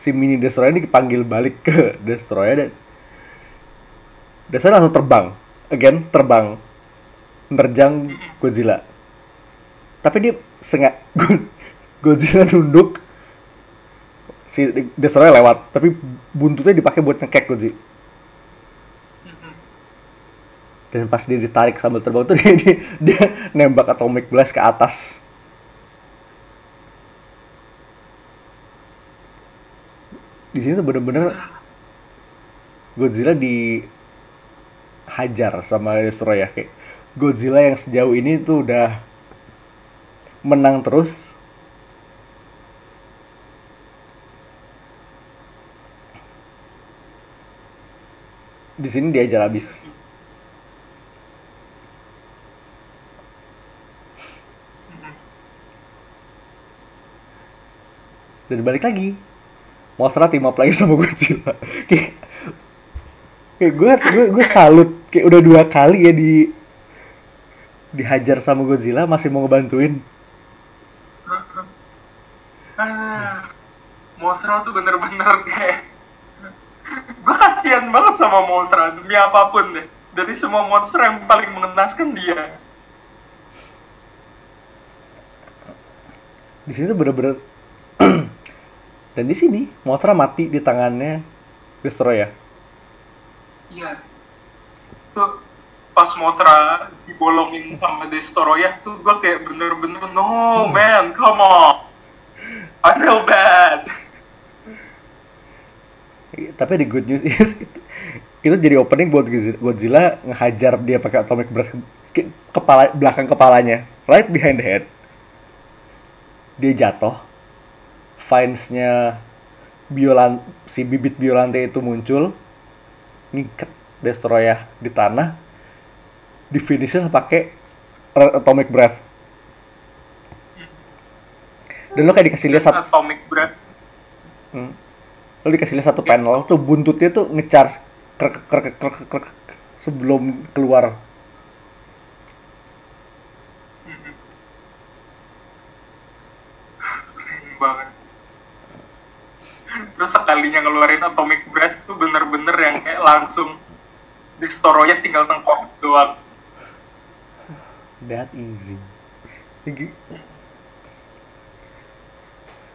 Speaker 1: si mini destroyer ini dipanggil balik ke [LAUGHS] destroyer dan destroyer langsung terbang. Again terbang. Menerjang Godzilla. Tapi dia sengaja [LAUGHS] Godzilla nunduk. Si destroyer lewat tapi buntutnya dipakai buat ngekek Godzilla dan pas dia ditarik sambil terbang tuh dia, [LAUGHS] dia, dia nembak atomic blast ke atas. Di sini tuh bener-bener Godzilla dihajar sama Destroyer. Kayak Godzilla yang sejauh ini tuh udah menang terus. Di sini diajar habis dan balik lagi. Mothra team up lagi sama Godzilla [LAUGHS] kayak kayak gue gue gue salut. Kayak udah dua kali ya di dihajar sama Godzilla masih mau ngebantuin.
Speaker 2: Ah, Mothra tuh bener-bener kayak gue kasihan banget sama Mothra demi apa pun deh. Dari semua monster yang paling mengenaskan dia.
Speaker 1: Di sini tuh bener-bener dan di sini Mothra mati di tangannya Destroyer
Speaker 2: iya. Tuh pas Mothra dibolongin sama Destoroyah tuh gue kayak bener-bener no man come on. I feel bad.
Speaker 1: Tapi the good news is [LAUGHS] itu, itu jadi opening buat Godzilla- Godzilla ngehajar dia pakai atomic ke kepala belakang kepalanya. Right behind the head. Dia jatuh Vines-nya Biolan si bibit Biolante itu muncul ngikat Destroyer di tanah di finishin pakai Atomic Breath. Dan lo kayak dikasih lihat satu
Speaker 2: Atomic Breath.
Speaker 1: hmm, lo dikasih lihat satu panel tuh buntutnya tuh ngecharge krek krek krek krek krek sebelum keluar
Speaker 2: Terus sekalinya ngeluarin Atomic Breath tuh bener-bener yang kayak langsung Destoroyah tinggal tengkok doang.
Speaker 1: that easy.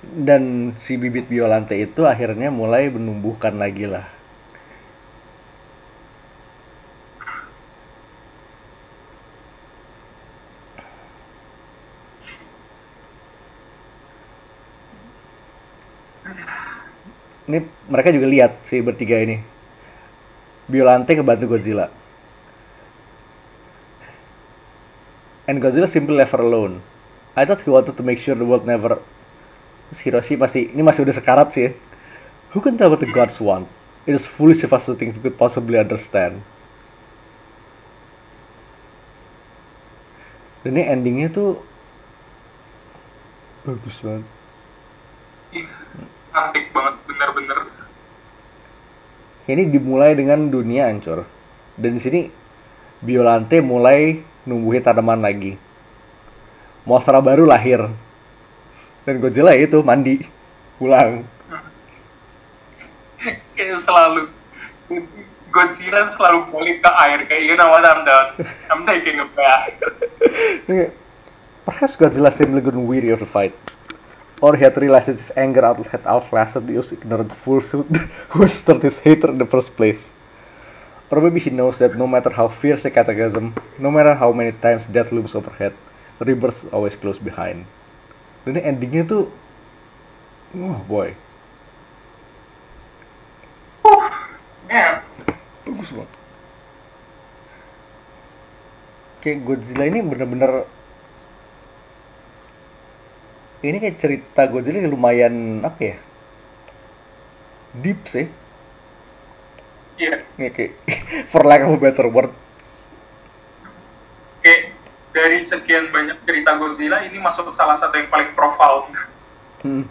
Speaker 1: Dan si bibit Biolante itu akhirnya mulai menumbuhkan lagi lah ini mereka juga lihat si bertiga ini Biolante ngebantu Godzilla and Godzilla simply left her alone I thought he wanted to make sure the world never Terus Hiroshi masih ini masih udah sekarat sih ya. Who can tell what the gods want? It is foolish of us to think we could possibly understand. Dan ini endingnya tuh bagus banget.
Speaker 2: Cantik banget, bener-bener.
Speaker 1: Ini dimulai dengan dunia hancur. Dan di sini Biolante mulai numbuhin tanaman lagi. Monster baru lahir. Dan Godzilla itu mandi, pulang.
Speaker 2: Kayak selalu Godzilla selalu balik ke air kayak you know what I'm done. I'm taking a bath. [LAUGHS]
Speaker 1: Perhaps Godzilla simply grown weary of the fight. Or he had realized his anger out had outlasted the ignorant fools [LAUGHS] who stirred his hatred in the first place. Or maybe he knows that no matter how fierce a cataclysm, no matter how many times death looms overhead, rebirth is always close behind. Dan ini endingnya tuh, wah boy,
Speaker 2: Man,
Speaker 1: bagus banget. Kayak Godzilla ini bener-bener ini kayak cerita Godzilla lumayan apa ya deep sih
Speaker 2: iya.
Speaker 1: Nih kayak [LAUGHS] for lack of a better word
Speaker 2: Kayak dari sekian banyak cerita Godzilla ini masuk salah satu yang paling profound.
Speaker 1: hmm.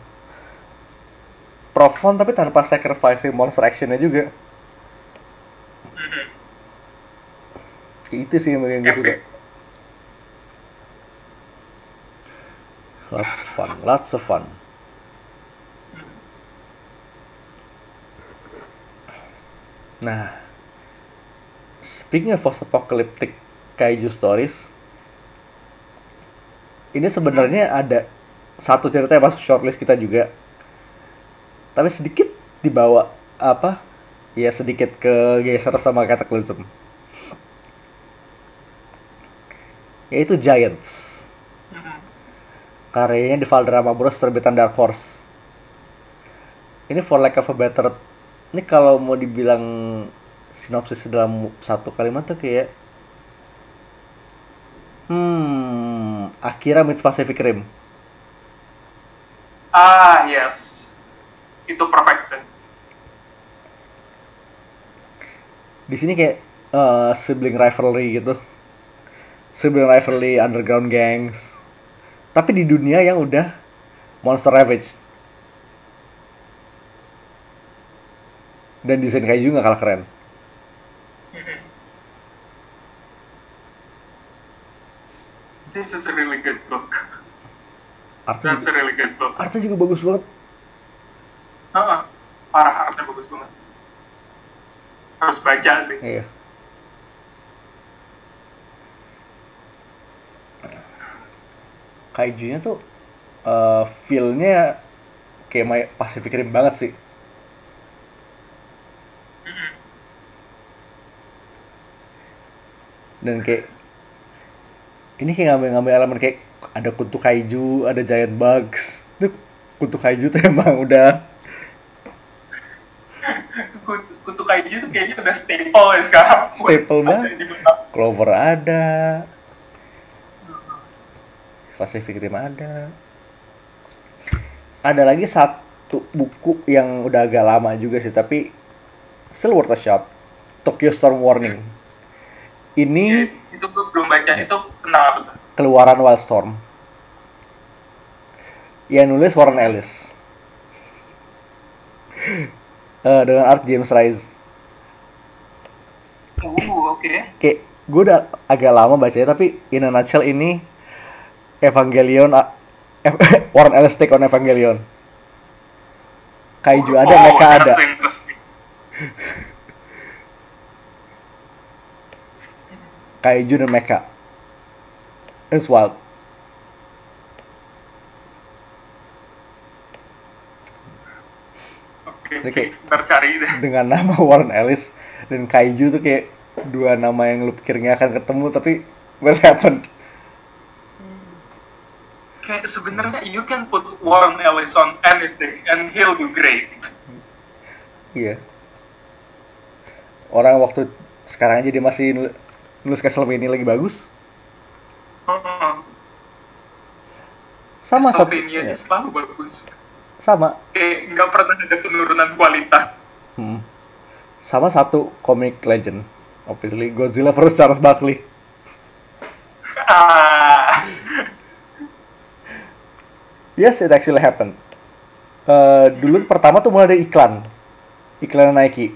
Speaker 1: profound tapi tanpa sacrifice monster actionnya juga
Speaker 2: Mhm.
Speaker 1: Kayak itu sih yang gue suka lots of fun lots of fun. Nah speaking of post apocalyptic kaiju stories ini sebenarnya ada satu cerita yang masuk shortlist kita juga. Tapi sedikit dibawa apa ya sedikit kegeser sama Cataclysm. Yaitu Giants. Karyanya di Valderrama Bros terbitan Dark Horse ini for lack of a better ini kalau mau dibilang sinopsis dalam satu kalimat tuh kayak hmm Akira meets Pacific Rim
Speaker 2: Ah, yes. Itu perfect sih.
Speaker 1: di sini kayak eh, sibling rivalry gitu sibling rivalry underground gangs tapi di dunia yang udah monster ravage dan desain kayu juga kalah keren
Speaker 2: Mhm. This is a really good book.
Speaker 1: artnya
Speaker 2: That's a really good book.
Speaker 1: artnya juga bagus banget
Speaker 2: Heeh. Parah artnya bagus banget. Harus baca sih.
Speaker 1: iya kaijunya tuh eh feel-nya kayak Pacific Rim banget sih dan kayak ini kayak ngambil-ngambil elemen kayak ada kutu kaiju, ada giant bugs. Itu kutu kaiju tuh [LAUGHS] emang udah
Speaker 2: Kut- Kutu kaiju tuh kayaknya udah staple ya sekarang.
Speaker 1: Staple banget. Clover ada, Pacific Rim ada. ada lagi satu buku yang udah agak lama juga sih tapi still worth a shot. Tokyo Storm Warning. Ini
Speaker 2: itu gue belum baca. Itu tentang apa tuh?
Speaker 1: Keluaran Wildstorm yang nulis Warren Ellis. [LAUGHS] Eh, dengan art James Rice.
Speaker 2: Uh oke.
Speaker 1: Kayak gue udah agak lama bacanya tapi in a nutshell ini Evangelion Ev- [LAUGHS] Warren Ellis take on Evangelion. Kaiju ada
Speaker 2: Oh,
Speaker 1: mereka ada. [LAUGHS] kaiju dan mecha. It's wild.
Speaker 2: Oke, ntar cari deh. [LAUGHS]
Speaker 1: dengan nama Warren Ellis dan kaiju tuh kayak dua nama yang lu pikir nggak akan ketemu tapi will happen
Speaker 2: Kayak sebenarnya you can put Warren Ellis on anything and he'll do great.
Speaker 1: iya orang waktu sekarang aja dia masih nul- nulis Castlevania lagi bagus
Speaker 2: Hmm.
Speaker 1: sama
Speaker 2: Castlevania
Speaker 1: ya,
Speaker 2: selalu bagus.
Speaker 1: sama
Speaker 2: Kayak nggak pernah ada penurunan kualitas.
Speaker 1: Hmm. sama satu comic legend obviously Godzilla versus Charles Barkley
Speaker 2: Ah,
Speaker 1: yes it actually happened. Eh, dulu pertama tuh mulai ada iklan. Iklan Nike.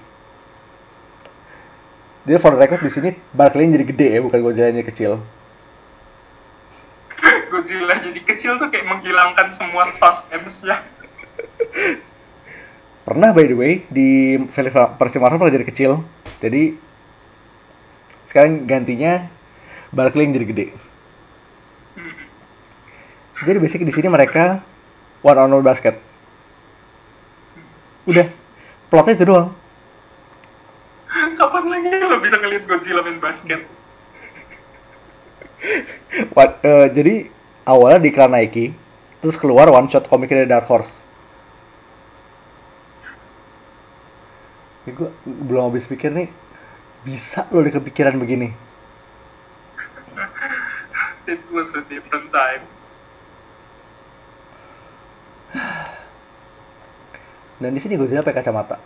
Speaker 1: Dia for the record di sini Barkley jadi gede ya bukan Godzilla kecil. [LAUGHS]
Speaker 2: Godzilla jadi kecil tuh kayak menghilangkan semua suspense-nya. [LAUGHS]
Speaker 1: pernah by the way di film versi Marvel pernah jadi kecil. Jadi sekarang gantinya yang jadi gede. Jadi basic di sini mereka one on one basket. Udah. Plotnya itu doang.
Speaker 2: Kapan lagi lo bisa ngeliat Godzilla main basket? [LAUGHS]
Speaker 1: What, eh, jadi awalnya di iklan Nike terus keluar one shot komiknya dari Dark Horse. Ya, gue belum habis pikir nih bisa loh di kepikiran begini?
Speaker 2: It was a different time.
Speaker 1: Dan di sini Godzilla pakai kacamata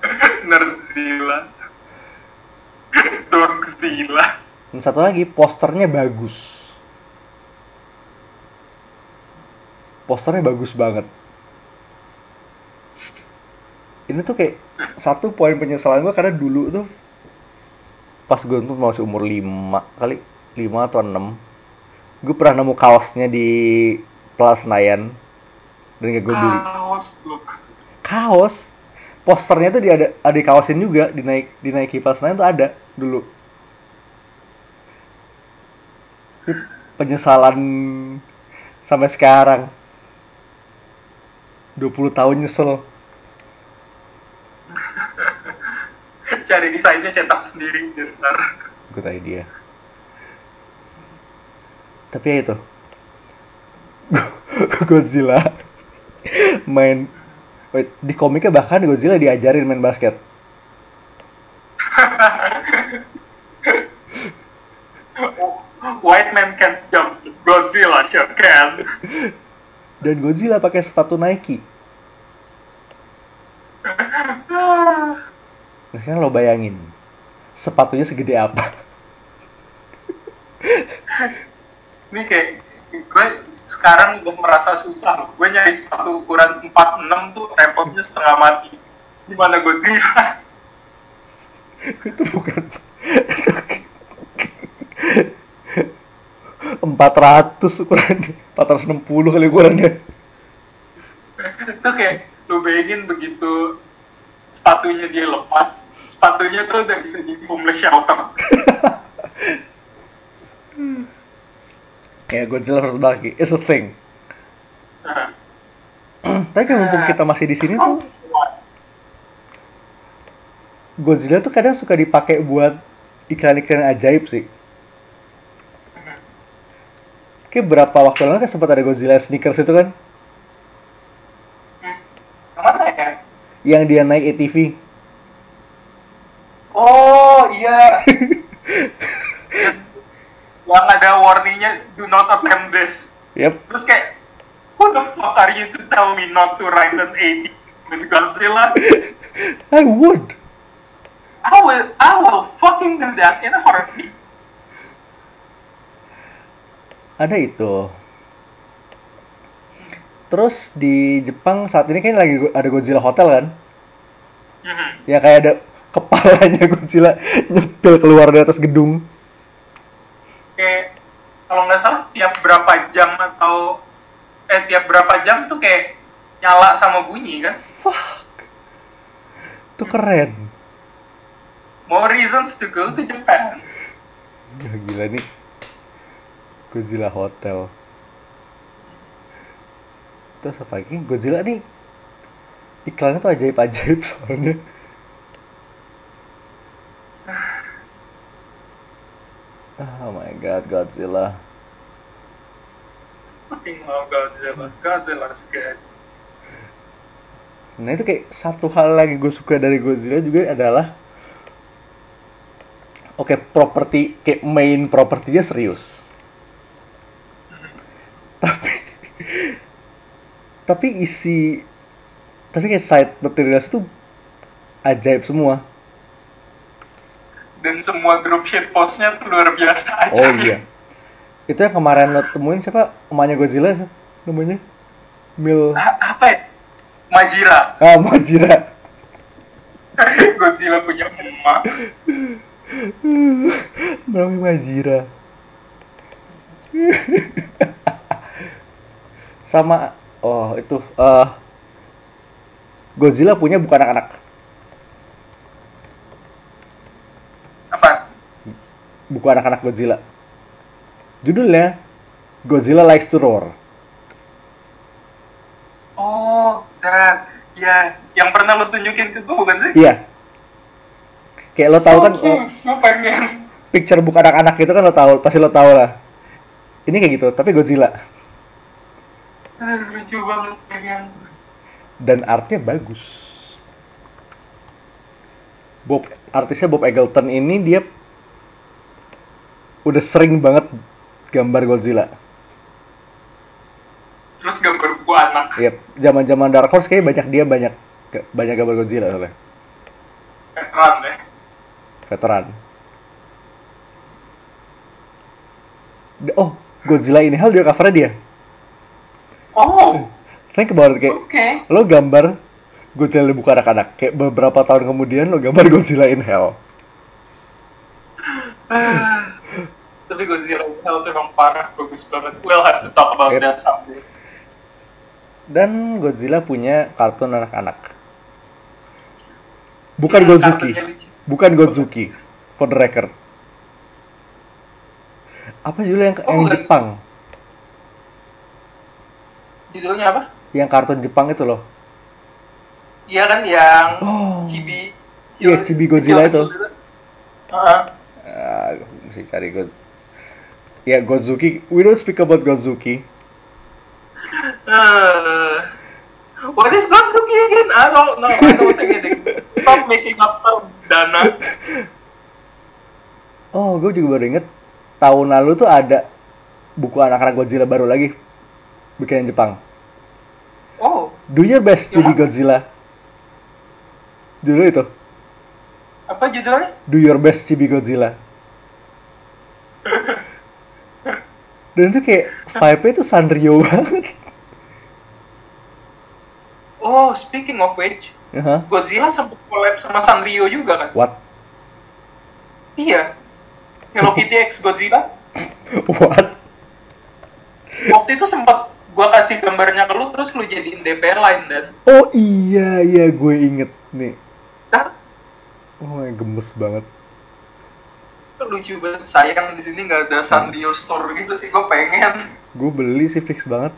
Speaker 1: [LAUGHS]
Speaker 2: Nerdzilla. Dorkzilla.
Speaker 1: dan satu lagi posternya bagus posternya bagus banget ini tuh kayak satu poin penyesalan gue karena dulu tuh pas gue tuh masih umur 5 kali 5 atau 6 gue pernah nemu kaosnya di Plaza Senayan dan gak gue beli.
Speaker 2: Kaos lo.
Speaker 1: kaos? Posternya tuh di ada ada di kaosin juga di naik di Nike Plaza Senayan tuh ada dulu. Penyesalan sampai sekarang. 20 tahun nyesel. [LAUGHS]
Speaker 2: Cari desainnya cetak sendiri ntar.
Speaker 1: good idea tapi ya itu [LAUGHS] Godzilla. Main wait, di komiknya bahkan Godzilla diajarin main basket. [LAUGHS]
Speaker 2: White man can jump, Godzilla can.
Speaker 1: dan Godzilla pakai sepatu Nike. [LAUGHS] Nah sekarang lo bayangin sepatunya segede apa?
Speaker 2: Ini kayak gue sekarang udah merasa susah. Gue nyari sepatu ukuran 46 tuh repotnya setengah mati. Gimana Godzilla?
Speaker 1: itu bukan empat ratus ukurannya empat ratus enam puluh kali ukurannya
Speaker 2: itu kayak lu bayangin begitu sepatunya dia lepas, sepatunya tuh udah bisa jadi homeless shelter. [LAUGHS]
Speaker 1: ya Godzilla versus Baki is a thing [CLEARS THROAT] tapi kan mumpung kita masih di sini tuh Godzilla tuh kadang suka dipakai buat iklan-iklan ajaib sih Kayak berapa waktu lalu kan sempat ada Godzilla sneakers itu kan
Speaker 2: ya?
Speaker 1: yang dia naik ATV
Speaker 2: Oh iya. [LAUGHS] yang ada warningnya do not attempt this.
Speaker 1: yep
Speaker 2: Terus kayak Who the fuck are you to tell me not to write an 80 with Godzilla? [LAUGHS]
Speaker 1: I would.
Speaker 2: I will, I will fucking do that in a heartbeat.
Speaker 1: Ada itu. Terus di Jepang saat ini kan lagi ada Godzilla Hotel kan?
Speaker 2: Mhm.
Speaker 1: Ya kayak ada kepalanya Godzilla nyepil keluar dari atas gedung.
Speaker 2: Kalau nggak salah tiap berapa jam atau eh tiap berapa jam tuh kayak nyala sama bunyi kan?
Speaker 1: Fuck. Itu keren.
Speaker 2: More reasons to go to Japan.
Speaker 1: Ya, gila nih. Godzilla Hotel. Terus apa lagi? Godzilla nih iklannya tuh ajaib-ajaib soalnya. Oh my god, Godzilla.
Speaker 2: Fucking love Godzilla. Godzilla's good.
Speaker 1: Nah itu kayak satu hal lagi gue suka dari Godzilla juga adalah Oke, properti kayak main propertinya serius. Tapi tapi isi tapi kayak side materials itu ajaib semua.
Speaker 2: Dan semua grup shitpostnya tuh luar biasa aja.
Speaker 1: Oh iya. Itu yang kemarin lo temuin siapa? Emaknya Godzilla namanya? Mil
Speaker 2: A- apa ya? Majira.
Speaker 1: Ah, Majira. [LAUGHS]
Speaker 2: Godzilla punya emak.
Speaker 1: Namanya Majira. [LAUGHS] Sama oh itu eh Godzilla punya bukan anak-anak.
Speaker 2: Apa?
Speaker 1: Buku anak-anak Godzilla. Judulnya Godzilla Likes to Roar.
Speaker 2: Oh, that. Ya, yang pernah lo tunjukin ke gue bukan sih?
Speaker 1: Iya. Kayak lo tahu kan
Speaker 2: So
Speaker 1: oh,
Speaker 2: cute. Gue pengen.
Speaker 1: picture buku anak-anak itu kan lo tahu, pasti lo tahu lah. Ini kayak gitu, tapi Godzilla.
Speaker 2: Aduh, lucu banget pengen.
Speaker 1: Dan artnya bagus. Bob, artisnya Bob Eggleton ini dia udah sering banget gambar Godzilla.
Speaker 2: Terus gambar buku anak.
Speaker 1: Iya, zaman-zaman Dark Horse kayak banyak dia banyak banyak gambar Godzilla soalnya.
Speaker 2: Veteran deh.
Speaker 1: Veteran. Oh, Godzilla ini hal dia covernya dia.
Speaker 2: Oh,
Speaker 1: Think about it, kayak
Speaker 2: oke.
Speaker 1: lo gambar Godzilla di buku anak-anak. Kayak beberapa tahun kemudian lo gambar Godzilla in Hell.
Speaker 2: Ah, Tapi Godzilla Hell tuh emang parah, bagus banget. We'll have to talk about
Speaker 1: Yep.
Speaker 2: that someday.
Speaker 1: Dan Godzilla punya kartun anak-anak. Bukan Gozuki.
Speaker 2: kartunya lucu.
Speaker 1: Bukan Gozuki. For the record. Apa judul yang,
Speaker 2: Oh,
Speaker 1: yang
Speaker 2: bukan.
Speaker 1: Jepang?
Speaker 2: Judulnya apa?
Speaker 1: Yang kartun Jepang itu loh.
Speaker 2: Iya kan yang
Speaker 1: Oh.
Speaker 2: Chibi.
Speaker 1: Iya, Chibi Godzilla itu.
Speaker 2: Heeh.
Speaker 1: Ah, gue mesti cari God. Ya, Gozuki. We don't speak about Gozuki.
Speaker 2: Uh, what is Gotsuki again? I don't know. I don't think it. Stop making up terms, Dana.
Speaker 1: Oh, gue juga baru inget. Tahun lalu tuh ada buku anak-anak Godzilla baru lagi. Bikinan Jepang.
Speaker 2: Oh,
Speaker 1: Do your best jadi
Speaker 2: mana?
Speaker 1: Godzilla. Judul itu.
Speaker 2: apa judulnya?
Speaker 1: Do your best Chibi Godzilla. [LAUGHS] Dan itu kayak vibe-nya tuh Sanrio banget.
Speaker 2: Oh, speaking of which,
Speaker 1: Hah?
Speaker 2: Godzilla sempat collab sama Sanrio juga kan?
Speaker 1: What?
Speaker 2: Iya. Hello Kitty X Godzilla. [LAUGHS]
Speaker 1: What?
Speaker 2: Waktu itu sempat gua kasih gambarnya ke lu terus lu jadiin DPR lain dan
Speaker 1: Oh iya, iya gue inget nih.
Speaker 2: kan
Speaker 1: Oh, gemes banget.
Speaker 2: Lucu banget sayang di sini nggak ada Sanrio store gitu sih gue pengen
Speaker 1: Gue beli sih fix banget.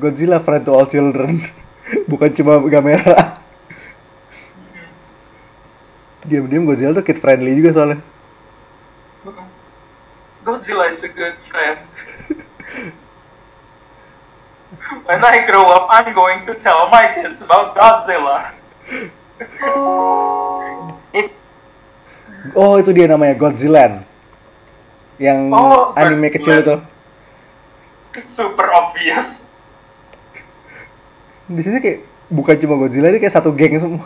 Speaker 1: Godzilla friend to all children. [LAUGHS] Bukan cuma kamera. Diam-diam Godzilla tuh kid friendly juga soalnya.
Speaker 2: Godzilla is a good friend [LAUGHS] when I grow up I'm going to tell my kids about Godzilla [LAUGHS]
Speaker 1: Oh itu dia namanya Godzilla. Yang
Speaker 2: Oh,
Speaker 1: anime
Speaker 2: Godzilla.
Speaker 1: kecil itu.
Speaker 2: super obvious.
Speaker 1: Di sini kayak bukan cuma Godzilla ini kayak satu geng semua.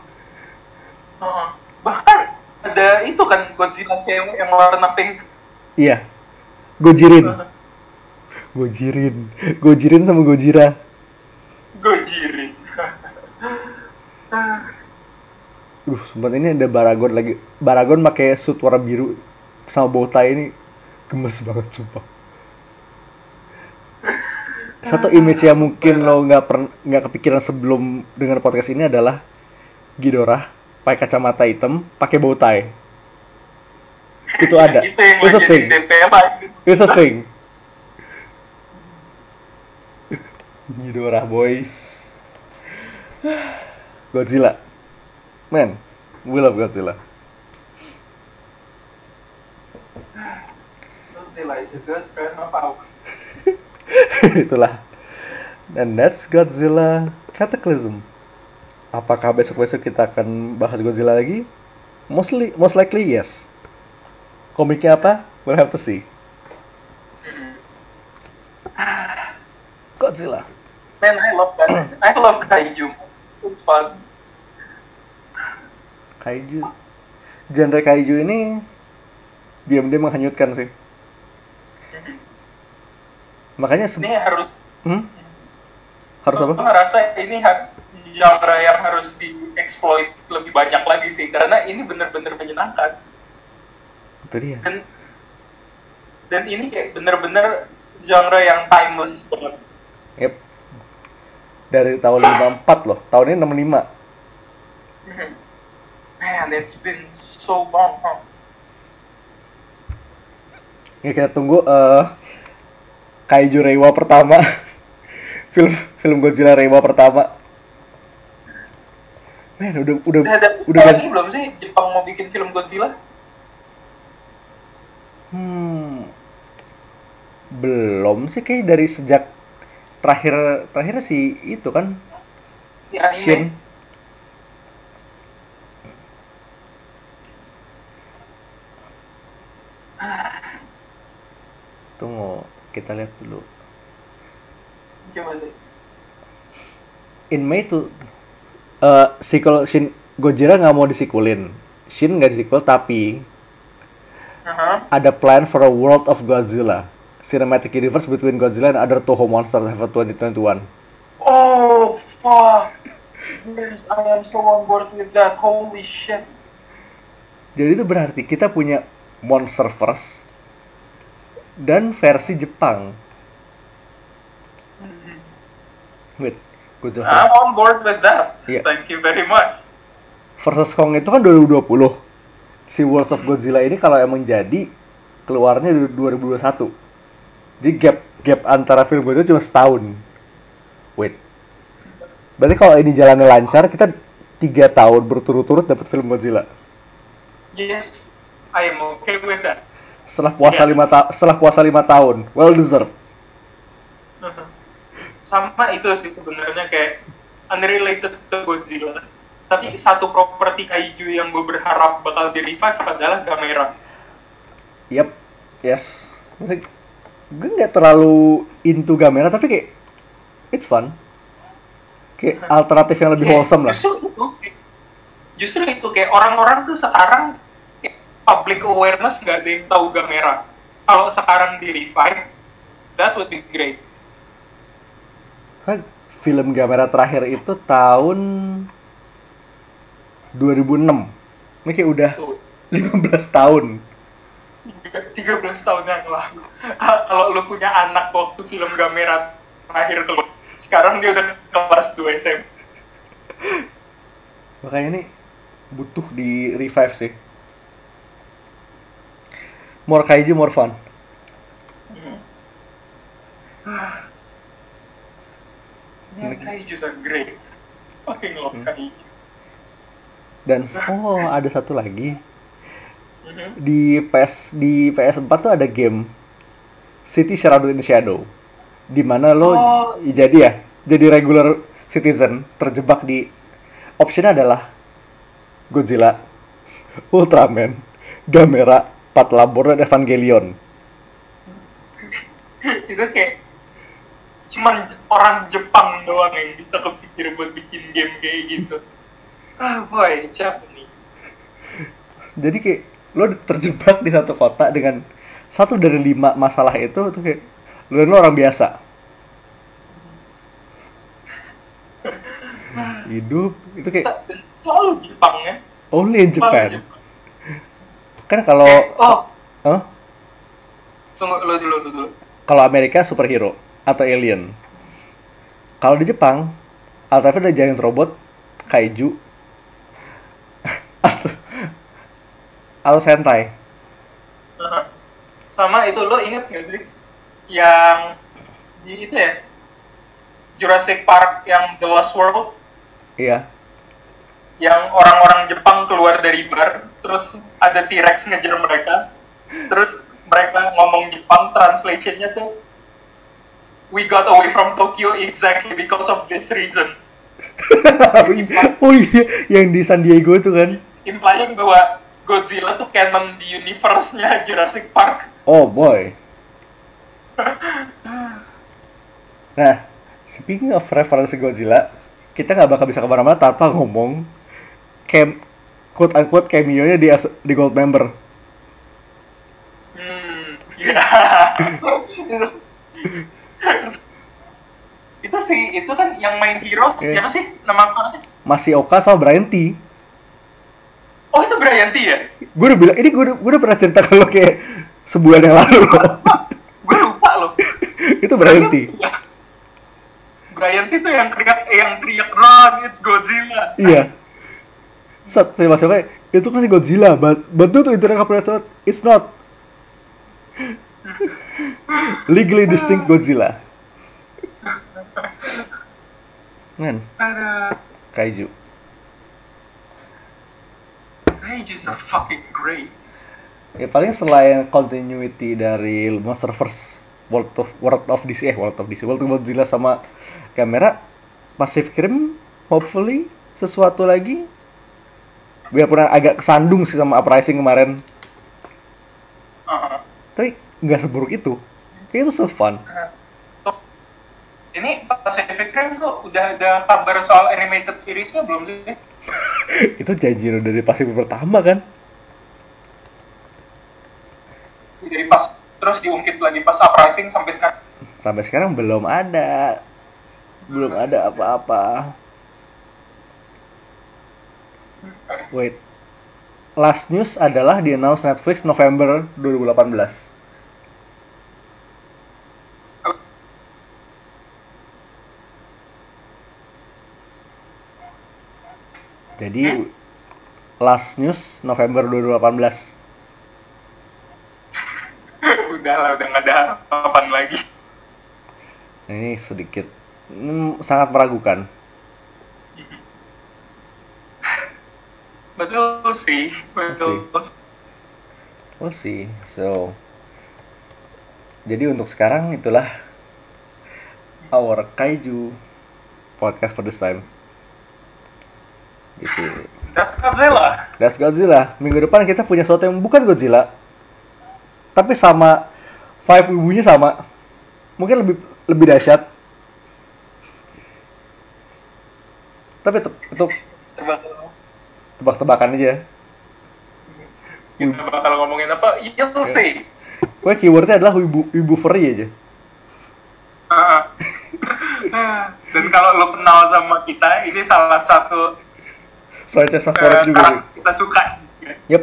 Speaker 2: Bahkan ada itu kan Godzilla cewek yang warna pink.
Speaker 1: Iya. Gojirin. Gojirin. Gojirin sama Gojira.
Speaker 2: Gojirin [LAUGHS]
Speaker 1: Duh, sempat ini ada Baragon lagi. Baragon pakai suit warna biru sama bow ini gemes banget sumpah. Satu image yang mungkin lo nggak pernah nggak kepikiran sebelum dengan podcast ini adalah Ghidorah pakai kacamata hitam, pakai bow tie. Itu [LAUGHS] ada.
Speaker 2: itu yang
Speaker 1: It's a thing. It's a thing. Ghidorah boys. [SIGHS] Godzilla. Man, we love Godzilla.
Speaker 2: Godzilla is a good friend of ours [LAUGHS]
Speaker 1: Itulah. And that's Godzilla Cataclysm. Apakah besok-besok kita akan bahas Godzilla lagi? Mostly, most likely yes. Komiknya apa? We'll have to see. Godzilla.
Speaker 2: Man, I love that. I love kaiju. It's fun.
Speaker 1: Kaiju. Genre kaiju ini diam-diam menghanyutkan sih. Makanya
Speaker 2: Ini harus
Speaker 1: hmm? harus apa?
Speaker 2: Ngerasa ini genre yang harus dieksploit lebih banyak lagi sih karena ini bener-bener menyenangkan
Speaker 1: Itu dia.
Speaker 2: dan dan ini kayak bener-bener genre yang timeless banget.
Speaker 1: Yep. Dari tahun 54 loh. Tahun ini 65.
Speaker 2: Man, it's been so long, huh?
Speaker 1: Ya kita tunggu eh Kaiju Reiwa pertama. [LAUGHS] film film Godzilla Reiwa pertama. Men, udah udah
Speaker 2: Udah ada
Speaker 1: udah
Speaker 2: lagi belum sih Jepang mau bikin film Godzilla?
Speaker 1: Hmm. Belum sih kayak dari sejak terakhir terakhir sih itu kan
Speaker 2: anime?
Speaker 1: Shin. Tunggu, kita lihat dulu.
Speaker 2: Gimana?
Speaker 1: In May tuh eh sequel Shin Gojira nggak mau disikulin. Shin nggak disikul tapi
Speaker 2: Aha.
Speaker 1: ada plan for a world of Godzilla. Cinematic universe between Godzilla and other Toho monsters have a 2021.
Speaker 2: Oh, fuck! Yes, I am so on board with that. Holy shit.
Speaker 1: Jadi itu berarti kita punya Monsterverse dan versi Jepang. Wait, Godzilla
Speaker 2: I'm on board with that.
Speaker 1: Iya.
Speaker 2: Thank you very much.
Speaker 1: versus Kong itu kan 2020. Si World of Godzilla ini kalau emang jadi keluarnya di 2021. Jadi gap gap antara film itu cuma setahun. Wait. Berarti kalau ini jalannya lancar, kita tiga tahun berturut-turut dapat film Godzilla.
Speaker 2: Yes, I am okay with that.
Speaker 1: Setelah puasa
Speaker 2: Yes.
Speaker 1: lima ta- setelah puasa lima tahun, well deserved.
Speaker 2: Sama itu sih sebenarnya kayak unrelated to Godzilla. Tapi satu properti kaiju yang gue berharap bakal di revive adalah Gamera.
Speaker 1: Yep, yes. Gue nggak terlalu into Gamera tapi kayak it's fun. Kayak alternatif yang lebih
Speaker 2: Kayak
Speaker 1: wholesome lah.
Speaker 2: Justru itu, kayak- justru itu kayak orang-orang tuh sekarang public awareness nggak ada yang tahu Gamera. Kalau sekarang di revive, that would be great.
Speaker 1: Kan film Gamera terakhir itu tahun 2006. Ini kayak udah
Speaker 2: Tuh,
Speaker 1: 15 tahun.
Speaker 2: 13 tahun yang lalu. Kalau lu punya anak waktu film Gamera terakhir keluar, sekarang dia udah kelas 2 SMP.
Speaker 1: Makanya ini butuh di revive sih. More kaiju, more fun.
Speaker 2: Man, kaiju are great. Fucking love kaiju.
Speaker 1: Dan oh ada satu lagi
Speaker 2: Mhm.
Speaker 1: di PS di PS4 tuh ada game City Shadow in Shadow di mana lo
Speaker 2: Oh.
Speaker 1: jadi ya jadi regular citizen terjebak di optionnya adalah Godzilla, Ultraman, Gamera, Patlabor dan Evangelion. [LAUGHS]
Speaker 2: itu kayak cuman orang Jepang doang yang bisa kepikir buat bikin game kayak gitu. Ah boy Japanese
Speaker 1: jadi kayak lo terjebak di satu kota dengan satu dari lima masalah itu tuh kayak lo, lo orang biasa. [LAUGHS] Hidup itu kayak
Speaker 2: selalu Jepang ya?
Speaker 1: Only in Japan.
Speaker 2: Jepang.
Speaker 1: Kan kalau
Speaker 2: Eh, oh.
Speaker 1: Hah?
Speaker 2: tunggu lu dulu lu dulu.
Speaker 1: Kalau Amerika superhero atau alien. Kalau di Jepang alternatif ada giant robot kaiju. Atau [LAUGHS] atau sentai
Speaker 2: sama itu lo inget gak sih? Yang di itu ya? Jurassic Park yang The Lost World?
Speaker 1: Iya
Speaker 2: yang orang-orang Jepang keluar dari bar terus ada T-Rex ngejar mereka. Terus mereka ngomong Jepang translationnya tuh we got away from Tokyo exactly because of this reason. [LAUGHS]
Speaker 1: Oh iya yang di San Diego itu kan?
Speaker 2: Implying bahwa Godzilla tuh canon di universe-nya Jurassic Park.
Speaker 1: Oh boy. [LAUGHS] Nah speaking of reference Godzilla kita nggak bakal bisa ke mana-mana tanpa ngomong cam quote unquote cameo-nya di as- di gold member.
Speaker 2: Hmm ya [LAUGHS] itu sih itu kan yang main Heroes
Speaker 1: Iya.
Speaker 2: siapa sih nama aktornya?
Speaker 1: Masih Oka sama Brian T.
Speaker 2: Oh itu Brian T ya?
Speaker 1: Gue udah bilang ini gue udah, gue udah pernah cerita ke lo kayak sebulan yang lalu [LAUGHS]
Speaker 2: gue lupa loh. [LAUGHS]
Speaker 1: Itu Brian T.
Speaker 2: Iya. Brian T tuh yang teriak yang teriak run it's Godzilla.
Speaker 1: Iya saat saya kayak itu kan si Godzilla but but due to internet operator it's not legally distinct Godzilla. Men. Kaiju.
Speaker 2: Kaijus are fucking great.
Speaker 1: Ya paling selain continuity dari Monsterverse World of World of DC eh World of DC World of Godzilla sama kamera Pacific Rim hopefully sesuatu lagi biarpun agak kesandung sih sama Uprising kemarin.
Speaker 2: Uh-huh.
Speaker 1: tapi nggak seburuk itu. Kayak itu so fun.
Speaker 2: Tuh. ini Pacific Rim tuh udah ada kabar soal animated seriesnya belum sih? [LAUGHS]
Speaker 1: Itu janji lo dari Pacific pertama kan?
Speaker 2: Dari pas terus diungkit lagi pas uprising sampai sekarang?
Speaker 1: Sampai sekarang belum ada. Belum ada apa-apa wait. Last news adalah di announce Netflix November 2018 jadi last news November 2018
Speaker 2: udah lah udah nggak ada harapan lagi.
Speaker 1: Ini sedikit hmm, sangat meragukan
Speaker 2: betul sih betul
Speaker 1: We'll see. So, jadi untuk sekarang itulah our kaiju podcast for this time. Gitu.
Speaker 2: that's Godzilla
Speaker 1: That's Godzilla. Minggu depan kita punya sesuatu yang bukan Godzilla, tapi sama vibe ibunya sama. Mungkin lebih lebih dahsyat. Tapi itu, itu tebak-tebakan aja.
Speaker 2: kita bakal ngomongin apa you'll see
Speaker 1: Pokoknya keywordnya adalah ibu ibu furry aja.
Speaker 2: Ah. [LAUGHS] dan kalau lo kenal sama kita ini salah satu
Speaker 1: Franchise
Speaker 2: eh,
Speaker 1: favorit juga. sih.
Speaker 2: karakter kita suka
Speaker 1: Yep.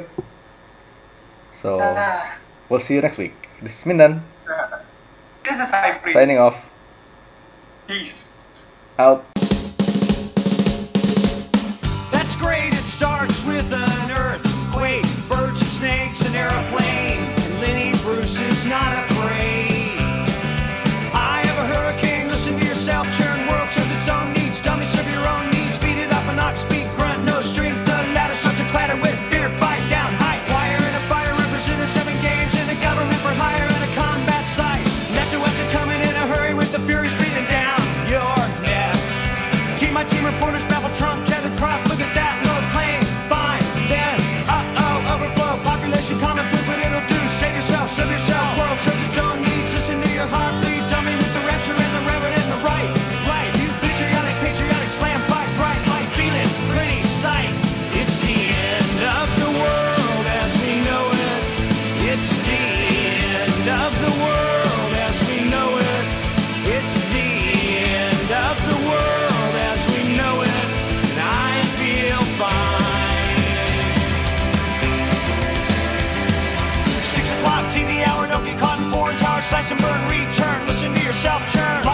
Speaker 1: So,
Speaker 2: Ah.
Speaker 1: we'll see you next week. This is Mindan,
Speaker 2: this is High Priest
Speaker 1: signing off.
Speaker 2: peace
Speaker 1: Out.
Speaker 3: With an earthquake, birds and snakes, an airplane. Lenny Bruce is not afraid. Yourself churn.